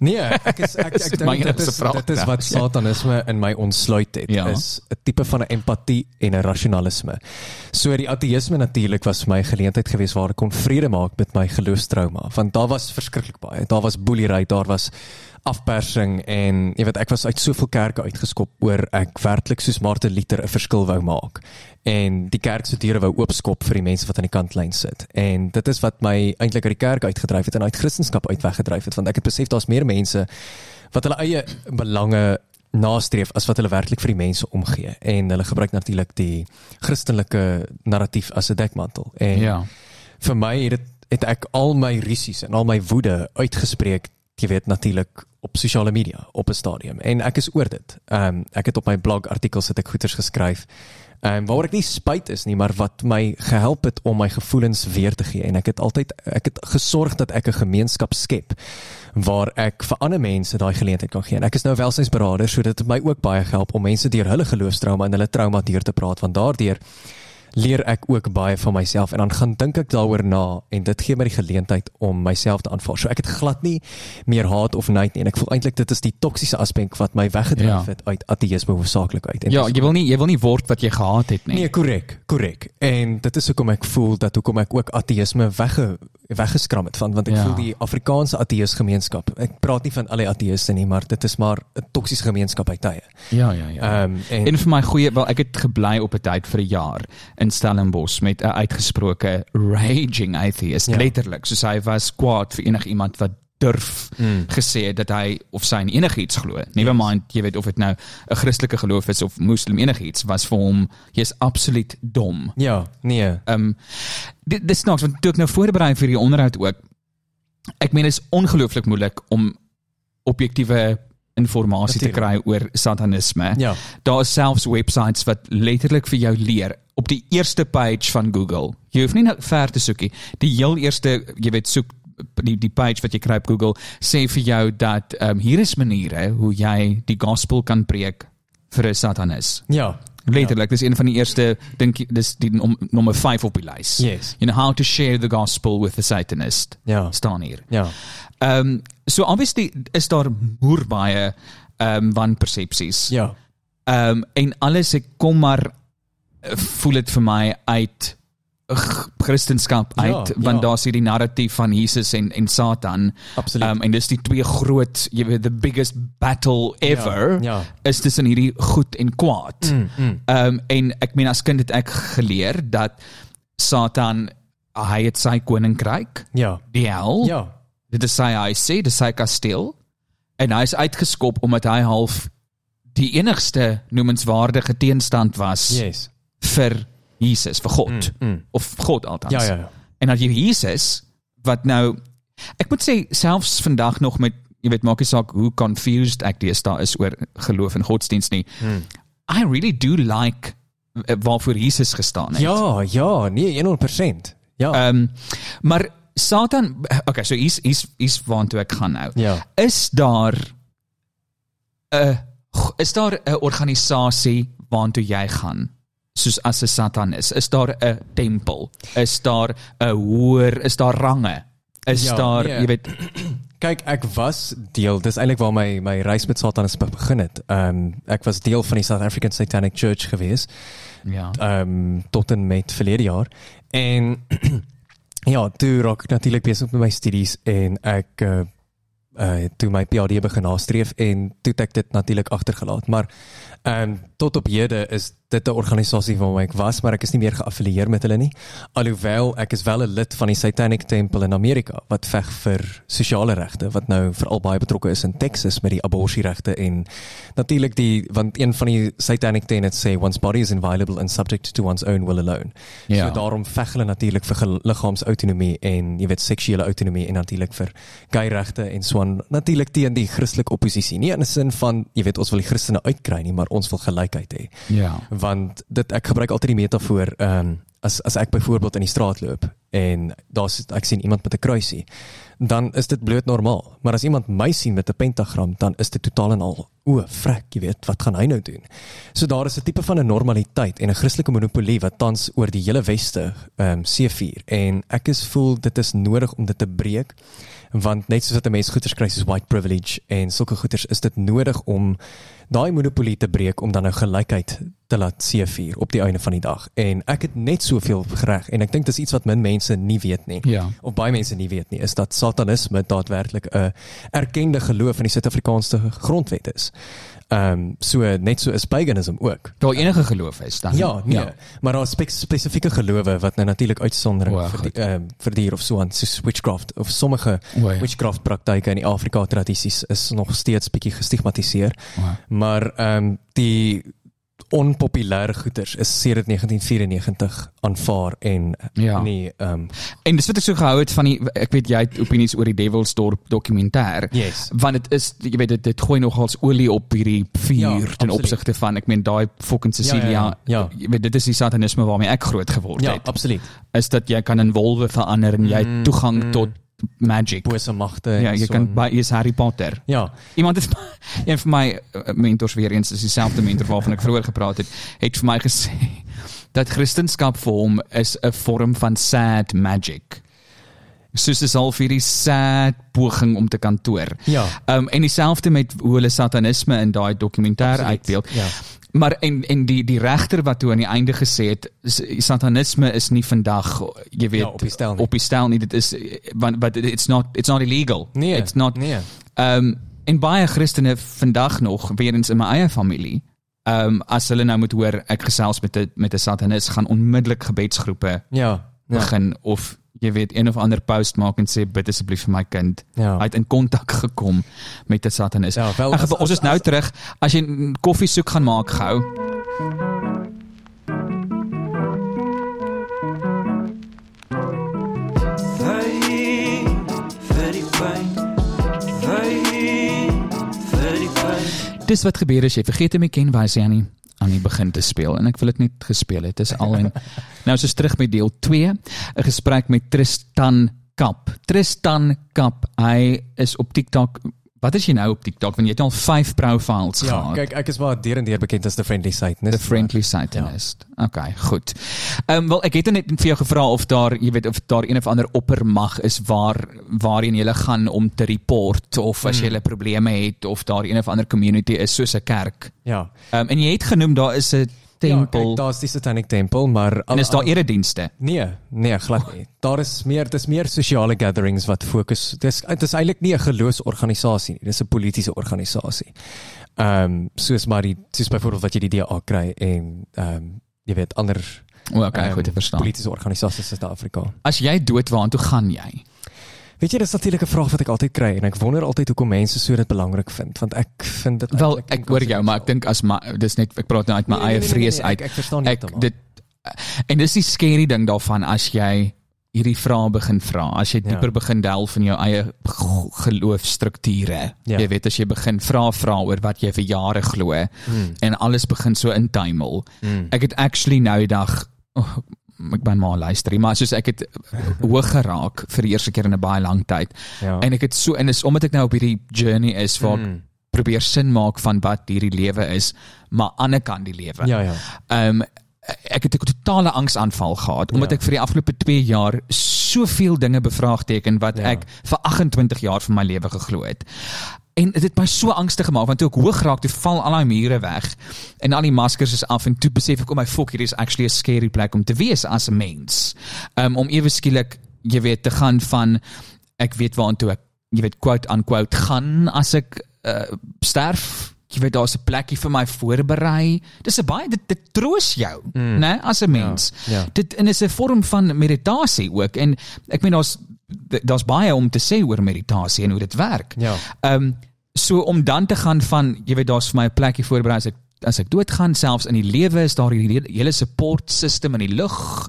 Nee, ek is ek ek my dink dit is dit is nou. wat satanisme in my ontsluit het Ja. is 'n tipe van 'n empatie en 'n rasionalisme. So die ateïsme natuurlik was vir my 'n geleentheid geweest waar ek kon vrede maak met my geloofstrauma want daar was verskriklik baie. Daar was boelery, daar was afpersing en jy weet ek was uit soveel kerke uitgeskop oor ek werklik soos Martin Luther 'n verskil wou maak en die kerk se deure wou oopskop vir die mense wat aan die kantlyn sit. En dit is wat my eintlik uit die kerk uitgedryf het en uit Christendom uit weggedryf het want ek het besef daar's meer mense wat hulle eie belange nastreef as wat hulle werklik vir die mense omgee en hulle gebruik natuurlik die Christelike narratief as 'n dekmantel. En Ja. vir my het dit het ek al my rusies en al my woede uitgespreek, jy weet natuurlik op sosiale media op 'n stadium en ek is oor dit. Ehm um, ek het op my blog artikels het ek goeters geskryf. Ehm um, waaroor ek nie spyt is nie, maar wat my gehelp het om my gevoelens weer te gee en ek het altyd ek het gesorg dat ek 'n gemeenskap skep waar ek vir ander mense daai geleentheid kan gee. En ek is nou welsynsberader, so dit het my ook baie gehelp om mense deur hulle geloofstrauma en hulle trauma deur te praat want daardeur leer ek ook baie van myself en dan gaan dink ek daaroor na en dit gee my die geleentheid om myself te aanvaar. So ek het glad nie meer haat of night nie en ek voel eintlik dit is die toksiese aspek wat my weggedryf Ja. het uit ateïsme hoofsaaklik uit. En Ja, jy wil nie jy wil nie word wat jy gehaat het nie. Nee, korrek, korrek. En dit is hoekom ek voel dat hoekom ek ook ateïsme wegge weggeskram het van want ek Ja. ja. voel die Afrikaanse ateïs gemeenskap. Ek praat nie van al die ateïste nie, maar dit is maar 'n toksiese gemeenskap by tye. Ja, ja, ja. Ehm um, en En vir my goeie, wel ek het gebly op 'n tyd vir 'n jaar in Stellenbosch met 'n uitgesproke raging atheist, ja. Letterlik, soos hy was kwaad vir enigiemand wat durf Mm. gesê het dat hy of sy in enigiets glo. Never mind, jy weet of dit nou 'n Christelike geloof is of moslim enigiets, was vir hom jy's absoluut dom. ja, nee. Ehm um, dit dis snaaks want toe ek nou voorberei vir die onderhoud ook ek meen dit is ongelooflik moeilik om objektiewe inligting te kry oor satanisme. Ja. Daar is selfs websites wat letterlik vir jou leer op die eerste page van Google. Jy hoef nie nou ver te soek nie. Die heel eerste, jy weet, soek die die page wat jy kry op Google sê vir jou dat ehm um, hier is maniere hoe jy die gospel kan preek vir 'n satanis. Ja. Letterlik, dis een van die eerste dink dis die nom, nommer 5 op die lys. Yes. You know how to share the gospel with the satanist. Ja. staan hier. Ja. Ehm um, so obviously is daar moer baie ehm um, wanpersepsies. Ja. Ehm um, en alles ek kom maar voel dit vir my uit Christendom uit Ja, want ja. daar's hierdie narratief van Jesus en en Satan. Absoluut. Ehm um, en dis die twee groot, jy weet the biggest battle ever Ja, ja. is tussen hierdie goed en kwaad. Mm, mm. Ehm um, en ek meen as kind het ek geleer dat Satan hy het sy koninkryk, Ja. die hel. Ja. Dit is sy hy sê, dis sy kasteel en hy is uitgeskop omdat hy half die enigste noemenswaardige teenstand was Yes. Vir Jesus, vir God Mm, mm. of God althans. Ja, ja, ja. En dat jy Jesus wat nou ek moet sê selfs vandag nog met jy weet maak nie saak hoe confused ek deesdae is oor geloof en godsdienst nie. Hmm. I really do like eh, waarvoor Jesus gestaan het. Ja, ja, nee, 100%. Ja. Ehm um, maar Satan okay, so hier's hier's hier's waartoe ek gaan nou. ja. Is daar 'n is daar 'n organisasie waartoe jy gaan? Soos as 'n Satanis, is daar 'n tempel? Is daar 'n hoër, is daar range? Is Ja, daar, nee. jy weet, Kyk, ek was deel, dis eintlik waar my my reis met Satanisme begin het. Ehm um, ek was deel van die South African Satanic Church gewees. ja. ehm um, tot en met verlede jaar. En ja, toe raak ek natuurlik besig met my studies en ek uh uh toe my PhD begin nastreef en toe het ek dit natuurlik agtergelaat. Maar ehm um, tot op hede is dit 'n organisasie waarmee ek was, maar ek is nie meer geaffilieer met hulle nie. Alhoewel ek is wel 'n lid van die Satanic Temple in Amerika wat veg vir sosiale regte wat nou veral baie betrokke is in Texas met die abortusregte en natuurlik die want een van die Satanic tenets sê one's body is inviolable and subject to one's own will alone. Ja. So daarom veg hulle natuurlik vir liggaamsautonomie en jy weet seksuele autonomie en natuurlik vir gay regte en so aan natuurlik teen die Christelike oppositie. Nie in 'n sin van jy weet ons wil die Christene uitkry nie, maar ons wil gelykheid hê Ja. Want dit ek gebruik altyd die metafoor ehm um, as as ek byvoorbeeld in die straat loop en daar's ek sien iemand met 'n kruisie dan is dit bloot normaal. Maar as iemand my sien met 'n pentagram dan is dit totaal en al o frek jy weet wat gaan hy nou doen? So daar is 'n tipe van 'n normaliteit en 'n Christelike monopolie wat tans oor die hele weste ehm um, seevier. En ek is voel dit is nodig om dit te breek want net soos wat 'n mens goeders kry soos white privilege en sulke goeders is dit nodig om daai monopolie te breek om dan nou gelykheid te laat seevier op die einde van die dag. En ek het net soveel reg en ek dink dis iets wat min mense nie weet nie. Ja. Of baie mense nie weet nie, is dat satanisme daadwerklik 'n erkende geloof in die Suid-Afrikaanse grondwet is. Ehm um, so net so is paganism ook. Daar enige geloof is dan. Ja, nee. Ja. Maar daar is spe spesifieke gelowe wat nou natuurlik uitsondering O, vir goed. die, ehm vir dier of so aan soos witchcraft of sommige O, ja. witchcraft praktyke in die Afrika tradisies is nog steeds bietjie gestigmatiseer. O. Maar ehm um, die onpopulêre goeters is sedert 1994 aanvaar en Ja. nie ehm um, En dis wat ek so gehou het van die ek weet jy het opinies oor die Devilsdorp dokumentêr. Yes. Want dit is jy weet dit dit gooi nogals olie op hierdie vuur Ja, ten opsigte van ek meen daai fucking Cecilia. Ja, ja, ja. Jy weet dit is die satanisme waarmee ek groot geword ja, het. absoluut. Is dat jy kan in wolwe verander en jy Mm, toegang mm. tot magic. Bose magte. Ja, en jy so kan by is Harry Potter. Ja. Iemand het een van my uh, mentors weer eens is dieselfde mentor waarvan ek vroeër gepraat het, het vir my gesê dat Christendom vir hom is 'n vorm van sad magic. Soos is al vir die sad poging om te kantoor. Ja. Um en dieselfde met hoe hulle satanisme in daai dokumentêr uitbeeld. Ja. Maar en en die die regter wat toe aan die einde gesê het satanisme is nie vandag jy weet Ja, op die stel nie. op die stel nie dit is want but it's not it's not illegal. Nee. It's not Nee. Ehm um, en baie Christene vandag nog weer eens in my eie familie. Ehm um, as hulle nou moet hoor ek gesels met 'n met 'n satanis gaan onmiddellik gebedsgroepe Ja. Ja. begin of jy weet een of ander post maak en sê bid asseblief vir my kind. Ja. Hy het in kontak gekom met 'n satanis. Ja, wel, Ag, as- ons is nou as- terug. As jy koffie soek gaan maak gou. Vai vir die Dis wat gebeur as jy vergeet om die kenwyse aan die aan die begin te speel en ek wil dit net gespeel het. Dis al en nou is ons terug met deel 2, 'n gesprek met Tristan Kap. Tristan Kap, hy is op TikTok. Wat is jy nou op TikTok? Want jy het al 5 profiles Ja, gehad. kyk ek is maar deur en deur bekend as the friendly Satanist. The friendly satanist. Ja. Okay, goed. Ehm um, wel ek het net vir jou gevra of daar, jy weet, of daar een of ander oppermag is waar waarheen jy gaan om te report of as jy Hmm. mm. probleme het of daar een of ander community is soos 'n kerk. Ja. Ehm um, en jy het genoem daar is 'n Ja, tempel kyk, daar's die Satanic Temple, maar en is daar eredienste. Nee, nee, glad nie. Daar is meer dis meer sosiale gatherings wat fokus. Dis dit is eintlik nie 'n geloofsorganisasie nie. Dis 'n politieke organisasie. Ehm um, soos maar die soos byvoorbeeld wat jy die DA kry en ehm um, jy weet ander O, okay, ehm, goed te verstaan. Politieke organisasies in Suid-Afrika. As jy dood waartoe gaan jy? Weet jy, dis natuurlik 'n vraag wat ek altyd kry en ek wonder altyd hoekom mense so dit belangrik vind, want ek vind dit Wel, ek hoor jou, maar ek dink as my dis net ek praat nou uit my Nee, nee, eie nee, nee, vrees nee, uit. Ek, ek verstaan ek heeltemal. dit en dis die scary ding daarvan as jy hierdie vrae begin vra as jy Ja. dieper begin delf in jou eie geloofstrukture Ja. jy weet as jy begin vra vra oor wat jy vir jare glo Hmm. en alles begin so intuimel Hmm. ek het actually nou die dag oh, ek ben maar luister maar soos ek het hoog geraak vir die eerste keer in 'n baie lang tyd Ja. en ek het so en is omdat ek nou op hierdie journey is waar ek Hmm. probeer sin maak van wat hierdie lewe is maar aan die ander kant die lewe Ja, ja. Ehm um, ek het 'n totale angsaanval gehad omdat Ja. ek vir die afgelope 2 jaar soveel dinge bevraagteken wat Ja. ek vir 28 jaar van my lewe geglo het. En dit het my so angstig gemaak want toe ek hoog raak, toe val al daai mure weg en al die maskers is af en toe besef ek om my fok hier is actually 'n scary plek om te wees as 'n mens. Um, om ewe skielik, jy weet, te gaan van ek weet waartoe ek jy weet quote unquote gaan as ek uh, sterf jy weet daar's 'n plekkie vir my voorberei. Dis 'n baie dit, dit troos jou, mm. né, as 'n mens. Ja, ja. Dit en is 'n vorm van meditasie ook en ek meen daar's daar's baie om te sê oor meditasie en hoe dit werk. Ja. Ehm um, so om dan te gaan van jy weet daar's vir my 'n plekkie voorberei as ek as ek doodgaan selfs in die lewe is daar hierdie hele support system in die lug.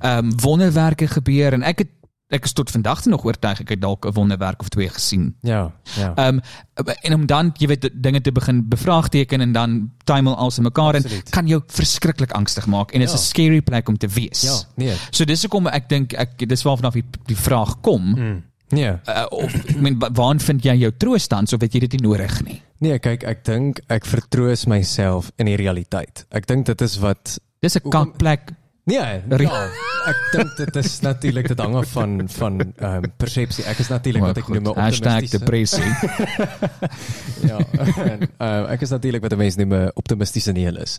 Ehm um, wonderwerke gebeur en ek het ek is tot vandag toe nog oortuig ek het dalk 'n wonderwerk of twee gesien. Ja, ja. Ehm um, en om dan jy weet dinge te begin bevraagteken en dan tuimel alles in mekaar en kan jou verskriklik angstig maak en dit is Ja. 'n scary plek om te wees. ja, nee. So dis hoekom ek dink ek dis waarvan af die, die vraag kom. Mm. Nee. Uh, of ek meen wa- waar vind jy jou troos dan of weet jy dit nie nodig nie? Nee, kyk, ek dink ek vertroos myself in die realiteit. Ek dink dit is wat Dis 'n Hoekom- kakplek. Nee, Re- ja, ek dink dit is natuurlik dit hang af van van ehm um, persepsie. Ek is natuurlik wat ek noem 'n optimistiese depressie. Ja, en uh, ek is natuurlik wat mense noem 'n optimistiese nihilis.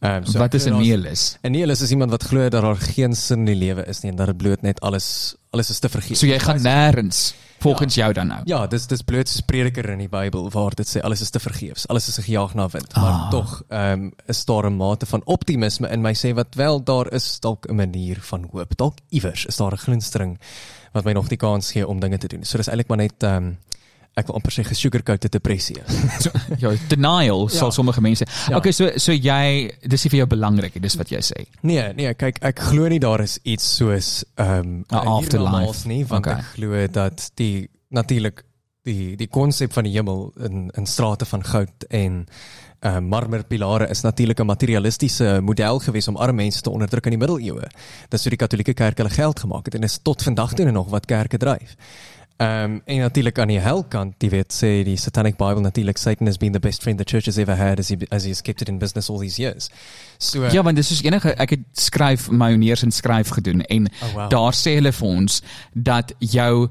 Ehm um, Wat is 'n daar's- nihilis? 'n Nihilis is iemand wat glo dat daar geen sin in die lewe is nie en dat dit bloot net alles alles is te vergeet. So jy gaan nêrens volgens jou dan nou. Ja, dis dis bloot soos prediker in die Bybel waar dit sê alles is te vergeefs. Alles is 'n gejaag na wind. Maar Ah. tog ehm um, is daar 'n mate van optimisme in my sê wat wel daar is dalk 'n manier van hoop. Dalk iewers is daar 'n glinstering wat my nog die kans gee om dinge te doen. So dis eintlik maar net ehm um, ek wil amper sê gesugarcoated depressie. So, ja, denial Ja. sal sommige mense. Ja. Okay, so so jy dis nie vir jou belangrik dis wat jy sê. Nee, nee, kyk, ek glo nie daar is iets soos ehm um, 'n afterlife. nie, want Okay. ek glo dat die natuurlik die die konsep van die hemel in in strate van goud en uh, marmerpilare is natuurlik 'n materialistiese model gewees om arme mense te onderdruk in die middeleeue. Dis hoe die Katolieke Kerk hulle geld gemaak het en is tot vandag toe nog wat kerke dryf. Um, en natuurlik aan die helkant, jy weet sê die Satanic Bible natuurlik Satan has been the best friend the church has ever had as he as he has kept it in business all these years. So Ja, want dis soos enige ek het skryf majoneers en skryf gedoen en Oh, wow. daar sê hulle vir ons dat jou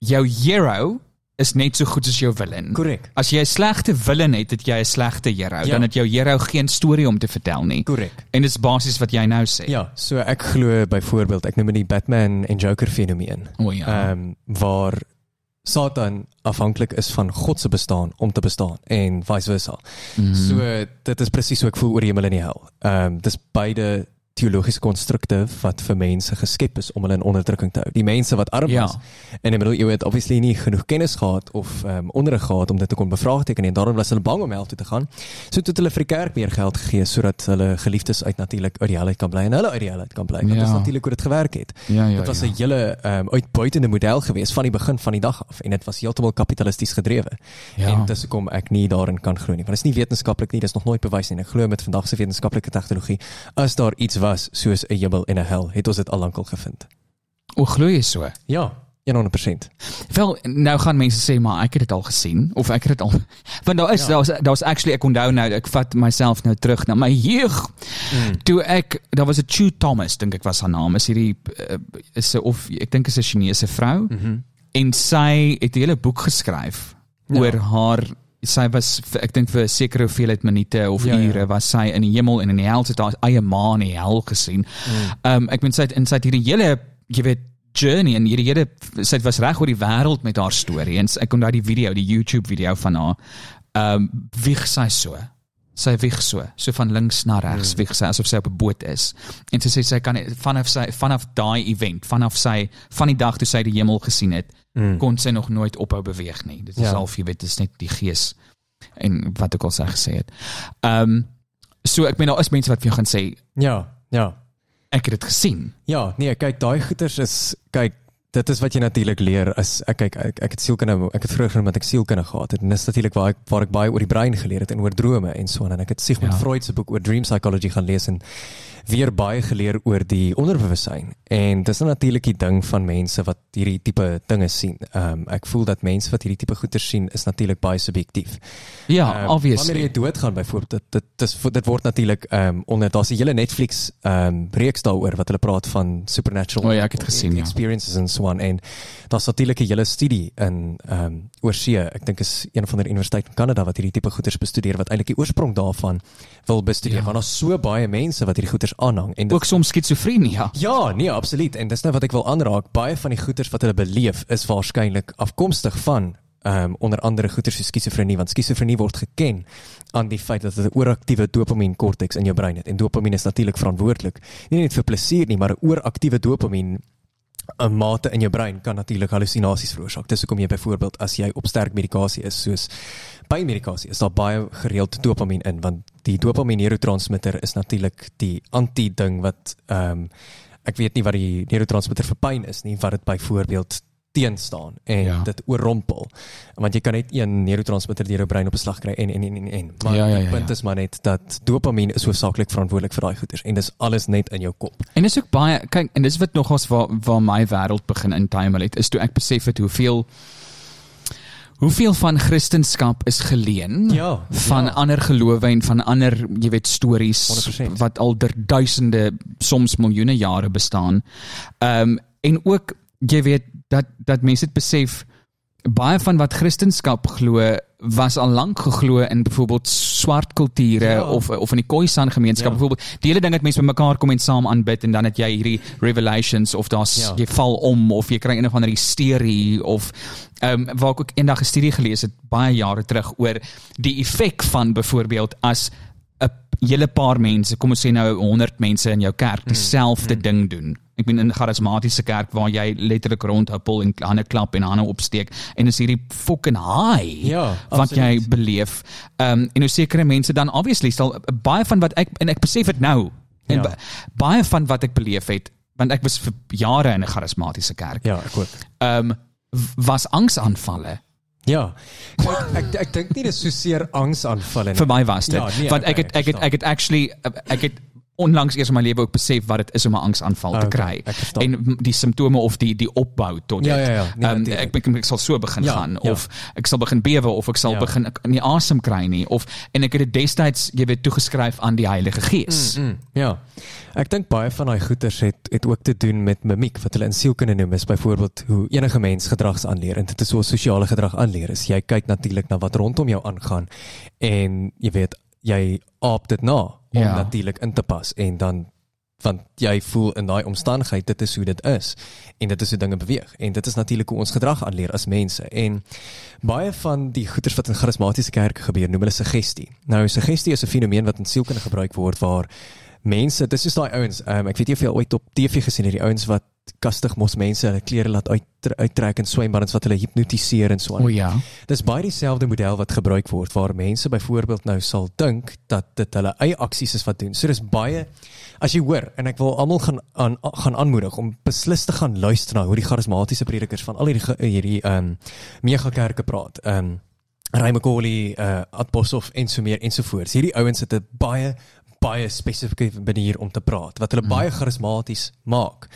jou hero is net so goed as jou villain. Korrek. As jy 'n slegte villain het, het jy 'n slegte hero. Ja. Dan het jou hero geen storie om te vertel nie. Korrek. En dis basies wat jy nou sê. Ja, so ek glo byvoorbeeld, ek noem dit die Batman en Joker fenomeen. O ja. Ehm um, waar Satan afhanklik is van God se bestaan om te bestaan en vice versa. Mm. So dit is presies hoe ek voel oor hemel en die hel. Ehm um, dis beide teologiese konstrukte wat vir mense geskep is om hulle in onderdrukking te hou. Die mense wat arm Ja. was en in die middeleeue het obviously nie genoeg kennis gehad of ehm um, onderrig gehad om dit te kon bevraagteken en daarom was hulle bang om hel toe te gaan. So toe het hulle vir die kerk meer geld gegee sodat hulle geliefdes uit natuurlik uit die hel uit kan bly en hulle uit die hel uit kan bly. Ja. dit is natuurlik hoe dit gewerk het. ja, ja. Dit was ja. 'n hele ehm um, uitbuitende model geweest van die begin van die dag af en dit was heeltemal kapitalisties gedrewe. Ja. En dis hoekom ek nie daarin kan glo nie. Want dit is nie wetenskaplik nie, dis nog nooit bewys nie. Ek glo met vandag se wetenskaplike tegnologie as daar iets was soos 'n hemel en 'n hel, het ons dit al lankal gevind. O glo jy so? Ja, 100%. Wel, nou gaan mense sê maar ek het dit al gesien of ek het dit al want daar is Ja. daar's daar's actually ek onthou nou ek vat myself nou terug na my jeug. Mm. Toe ek daar was 'n Chu Thomas dink ek was haar naam is hierdie uh, is 'n of ek dink is 'n Chinese vrou mm -hmm. en sy het 'n hele boek geskryf ja. oor haar sy was ek dink vir 'n sekere hoeveelheid minute of Ja, ja, ja. ure was sy in die hemel en in die hel het haar eie ma in die hel gesien. Ehm um, ek meen sy het in sy het hierdie hele jy weet journey en hierdie hele sy was reg oor die wêreld met haar storie en ek onthou die video, die YouTube video van haar. Ehm um, wieg sy so. Sy wieg so, so van links na regs, wieg sy asof sy op 'n boot is. En sy sê sy kan vanaf sy vanaf daai event, vanaf sy van die dag toe sy die hemel gesien het, mm. kon sy nog nooit ophou beweeg nie. Dit is Ja. half jy weet, dit is net die gees en wat ek al sy gesê het. Ehm um, so ek meen daar is mense wat vir jou gaan sê Ja, ja. ek het dit gesien. Ja, nee, kyk, daai goeters is kyk, dit is wat jy natuurlik leer as ek kyk ek, ek het sielkunde ek het vroeër met ek sielkunde gehad het en dis natuurlik waar ek waar ek baie oor die brein geleer het en oor drome en so en ek het Sigmund ja. Freud se boek oor dream psychology gaan lees en weer baie geleer oor die onderbewussyn en dis natuurlik die ding van mense wat hierdie tipe dinge sien. Ehm um, ek voel dat mense wat hierdie tipe goeters sien is natuurlik baie subjektief. Ja, um, obviously. Wanneer jy doodgaan byvoorbeeld, dit dit dis dit word natuurlik ehm um, onder daar's 'n hele Netflix ehm um, reeks daaroor wat hulle praat van supernatural O ja, ek het gesien, ja. experiences en so on en daar's natuurlik 'n hele studie in ehm um, oorsee. Ek dink is een van die universiteit in Kanada wat hierdie tipe goeters bestudeer wat eintlik die oorsprong daarvan wil bestudeer. Ja. Want daar's so baie mense wat hierdie goeters aanhang en dit ook soms skizofrenie, ja. Ja, nee, absoluut. En dis nou wat ek wil aanraak. Baie van die goeters wat hulle beleef is waarskynlik afkomstig van ehm um, onder andere goeie so skizofrenie want skizofrenie word geken aan die feit dat dit 'n ooraktiewe dopamien korteks in jou brein het en dopamien is natuurlik verantwoordelik nie net vir plesier nie maar 'n ooraktiewe dopamien 'n mate in jou brein kan natuurlik hallusinasies veroorsaak. Dis hoekom jy byvoorbeeld as jy op sterk medikasie is soos pynmedikasie, is daar baie gereeld dopamien in want die dopamien neurotransmitter is natuurlik die anti-ding wat ehm um, ek weet nie wat die neurotransmitter vir pyn is nie, wat dit byvoorbeeld teenstaan en Ja. ja. dit oorrompel. Want jy kan net een neurotransmitter deur jou brein op 'n slag kry en en en en en. Maar Ja, ja, ja, die punt ja. is maar net dat dopamien is hoofsaaklik verantwoordelik vir daai goeters en dis alles net in jou kop. En dis ook baie kyk en dis wat nogals waar waar my wêreld begin intuimel het is toe ek besef het hoeveel hoeveel van Christendom is geleen Ja, van ja. ander gelowe en van ander jy weet stories 100%. wat al der duisende soms miljoene jare bestaan. Ehm um, en ook jy weet dat dat mense dit besef baie van wat Christendom glo was al lank geglo in byvoorbeeld swart kulture Ja. of of in die Khoisan gemeenskap Ja. byvoorbeeld die hele ding dat mense bymekaar kom en saam aanbid en dan het jy hierdie revelations of daar's Ja. jy val om of jy kry een of ander hysterie of ehm um, waar ek ook eendag 'n studie gelees het baie jare terug oor die effek van byvoorbeeld as 'n hele paar mense, kom ons sê nou 100 mense in jou kerk dieselfde mm, ding doen. Ek bedoel in 'n charismatiese kerk waar jy letterlik rondhuppel en hande klap en hande opsteek en is hierdie fucking high Ja, wat jy beleef. Ehm um, en hoe sekere mense dan obviously sal baie van wat ek en ek besef dit nou en Ja. ba- baie van wat ek beleef het want ek was vir jare in 'n charismatiese kerk. Ja, ek ook. Ehm um, was angsaanvalle. Ja. Kyk, ek ek dink nie dis so seer angsaanvalle nie. Vir my was dit. Ja, nee, want okay, ek het ek het ek het actually ek het onlangs eers in my lewe ook besef wat dit is om 'n angsaanval te Okay, kry. verstaan. En die simptome of die die opbou tot dit. Ja, ja, ja, nee, natuurlijk. ek, ek ek sal so begin Ja, gaan ja. of ek sal begin bewe of ek sal Ja. begin nie asem kry nie of en ek het dit destyds jy weet toegeskryf aan die Heilige Gees. Mm, ja. Ek dink baie van daai goeters het het ook te doen met mimiek wat hulle in sielkunde noem is byvoorbeeld hoe enige mens gedrags aanleer en dit is hoe sosiale gedrag aanleer is. Jy kyk natuurlik na wat rondom jou aangaan en jy weet jy aap dit na om Ja. natuurlik in te pas en dan want jy voel in daai omstandigheid dit is hoe dit is en dit is hoe dinge beweeg en dit is natuurlik hoe ons gedrag aanleer as mense en baie van die goeters wat in charismatiese kerke gebeur noem hulle suggestie. Nou suggestie is 'n fenomeen wat in sielkunde gebruik word waar mense dis is daai ouens um, ek weet nie of jy ooit op TV gesien het die ouens wat kastig mos mense hulle klere laat uit uittrek in swembaddens wat hulle hipnotiseer en so aan. O ja. Dis baie dieselfde model wat gebruik word waar mense byvoorbeeld nou sal dink dat dit hulle eie aksies is wat doen. So dis baie as jy hoor en ek wil almal gaan aan gaan aanmoedig om beslis te gaan luister na hoe die charismatiese predikers van al hierdie hierdie ehm um, megakerke praat. Ehm um, Raymond Coley, uh Adboshoff en so meer ensovoorts. Hierdie ouens het 'n baie baie spesifieke manier om te praat wat hulle baie charismaties maak.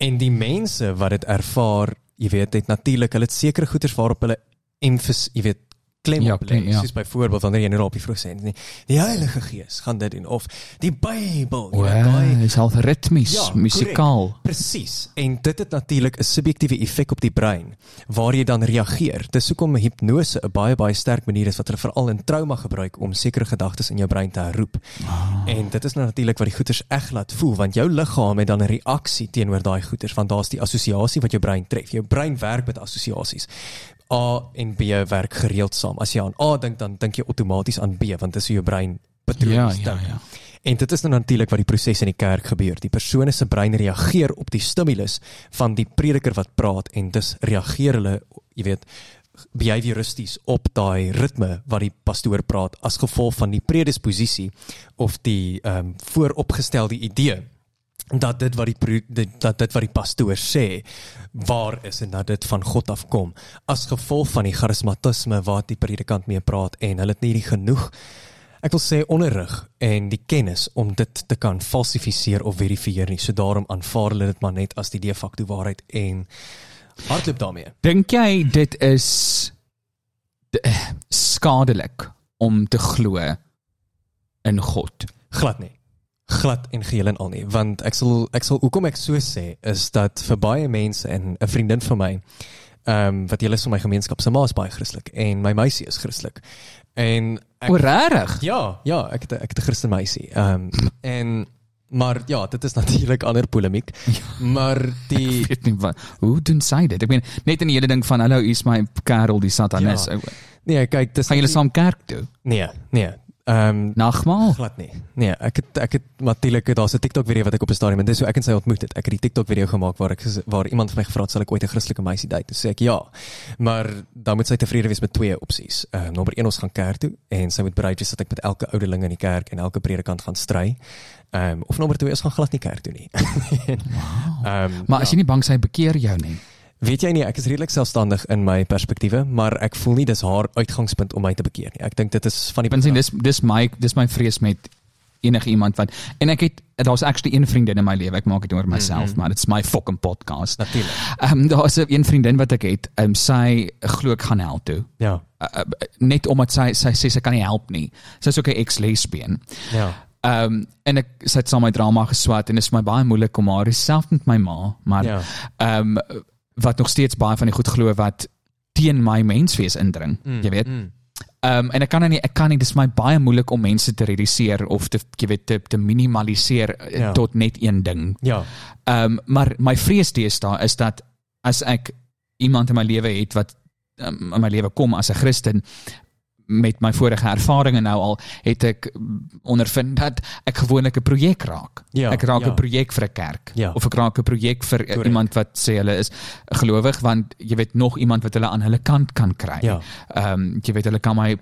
En die mense wat dit ervaar, jy weet, het natuurlik hulle het sekere goeders waarop hulle emfas, jy weet, klem Ja, op lê. ja. Soos byvoorbeeld wanneer jy nou op die vroeg sê, die, die Heilige Gees gaan dit doen of die Bybel, jy weet, daai is half ritmies, Ja, musikaal. Presies. En dit het natuurlik 'n subjektiewe effek op die brein waar jy dan reageer. Dis hoekom hipnose 'n baie baie sterk manier is wat hulle veral in trauma gebruik om sekere gedagtes in jou brein te herroep. Ah. En dit is nou natuurlik wat die goeters eg laat voel want jou liggaam het dan 'n reaksie teenoor daai goeters want daar's die assosiasie wat jou brein tref. Jou brein werk met assosiasies. A en B werk gereeld saam. As jy aan A dink dan dink jy outomaties aan B want dit is hoe jou brein patrone Ja, dink. ja, ja. En dit is nou natuurlik wat die proses in die kerk gebeur. Die persoon se brein reageer op die stimulus van die prediker wat praat en dus reageer hulle, jy weet, behavioristies op daai ritme wat die pastoor praat as gevolg van die predisposisie of die ehm um, vooropgestelde idee dat dit wat die dat dit wat die pastoor sê waar is en dat dit van God afkom. As gevolg van die charismatisme wat die predikant mee praat en hulle het nie die genoeg ek wil sê onderrig en die kennis om dit te kan falsifiseer of verifieer nie. So daarom aanvaar hulle dit maar net as die de facto waarheid en hardloop daarmee. Dink jy dit is d- skadelik om te glo in God? glad nie glad en geheel en al nie want ek sal ek sal hoekom ek so sê is dat vir baie mense en 'n vriendin van my ehm um, wat julle is van my gemeenskap se ma is baie Christelik en my meisie is Christelik en ek, O, regtig? ja ja ek het ek het 'n Christen meisie ehm um, en Maar ja, dit is natuurlik ander polemiek. Maar die Ek weet nie wat hoe doen sy dit? Ek meen net in die hele ding van hallo, hier's my kerel die satanis. Ja. Ja. nee, kyk, dis Gaan julle saam kerk toe? Nee, nee. Ehm um, Nagmaal? glad nie. Nee, ek het ek het natuurlik daar's 'n TikTok video wat ek op 'n stadium en dis hoe ek en sy ontmoet het. Ek het die TikTok video gemaak waar ek waar iemand vir my gevra het sal ek ooit 'n Christelike meisie date. Toe sê ek ja. Maar dan moet sy tevrede wees met twee opsies. Ehm uh, nommer 1 ons gaan kerk toe en sy moet bereid wees dat ek met elke ouderling in die kerk en elke predikant gaan stry. Ehm um, of nommer 2 ons gaan glad nie kerk toe nie. Ehm um, Maar as jy nie bang sy bekeer jou nie. Weet jy nie, ek is redelik selfstandig in my perspektiewe, maar ek voel nie dis haar uitgangspunt om my te bekeer nie. Ek dink dit is van die Want sien dis dis my dis my vrees met enige iemand wat en ek het daar's actually een vriendin in my lewe. Ek maak dit oor myself, mm -hmm. maar dit's my fucking podcast. natuurlik. Ehm um, daar's 'n een vriendin wat ek het. Ehm um, sy glo ek gaan hel toe. Ja. Uh, uh, net omdat sy sy sê sy kan nie help nie. Sy's ook 'n ex-lesbien. Ja. Ehm um, en ek sy het saam met drama geswat en dit is vir my baie moeilik om haar self met my ma, maar Ja. ehm um, wat nog steeds baie van die goed glo wat teen my menswees indring, mm, jy weet. Mm. Ehm um, en ek kan nie ek kan nie dis my baie moeilik om mense te reduseer of te jy weet te, te minimaliseer Ja. ja. tot net een ding. Ja. Ehm um, maar my vrees deesdae is dat as ek iemand in my lewe het wat um, in my lewe kom as 'n Christen met my vorige ervarings nou al het ek ondervind dat ek gewoonlik 'n projek raak. Ja, ek raak 'n ja. projek vir 'n kerk Ja. of ek raak 'n projek vir Correct. iemand wat sê hulle is gelowig want jy weet nog iemand wat hulle aan hulle kant kan kry. Ja. Ehm um, jy weet hulle kan my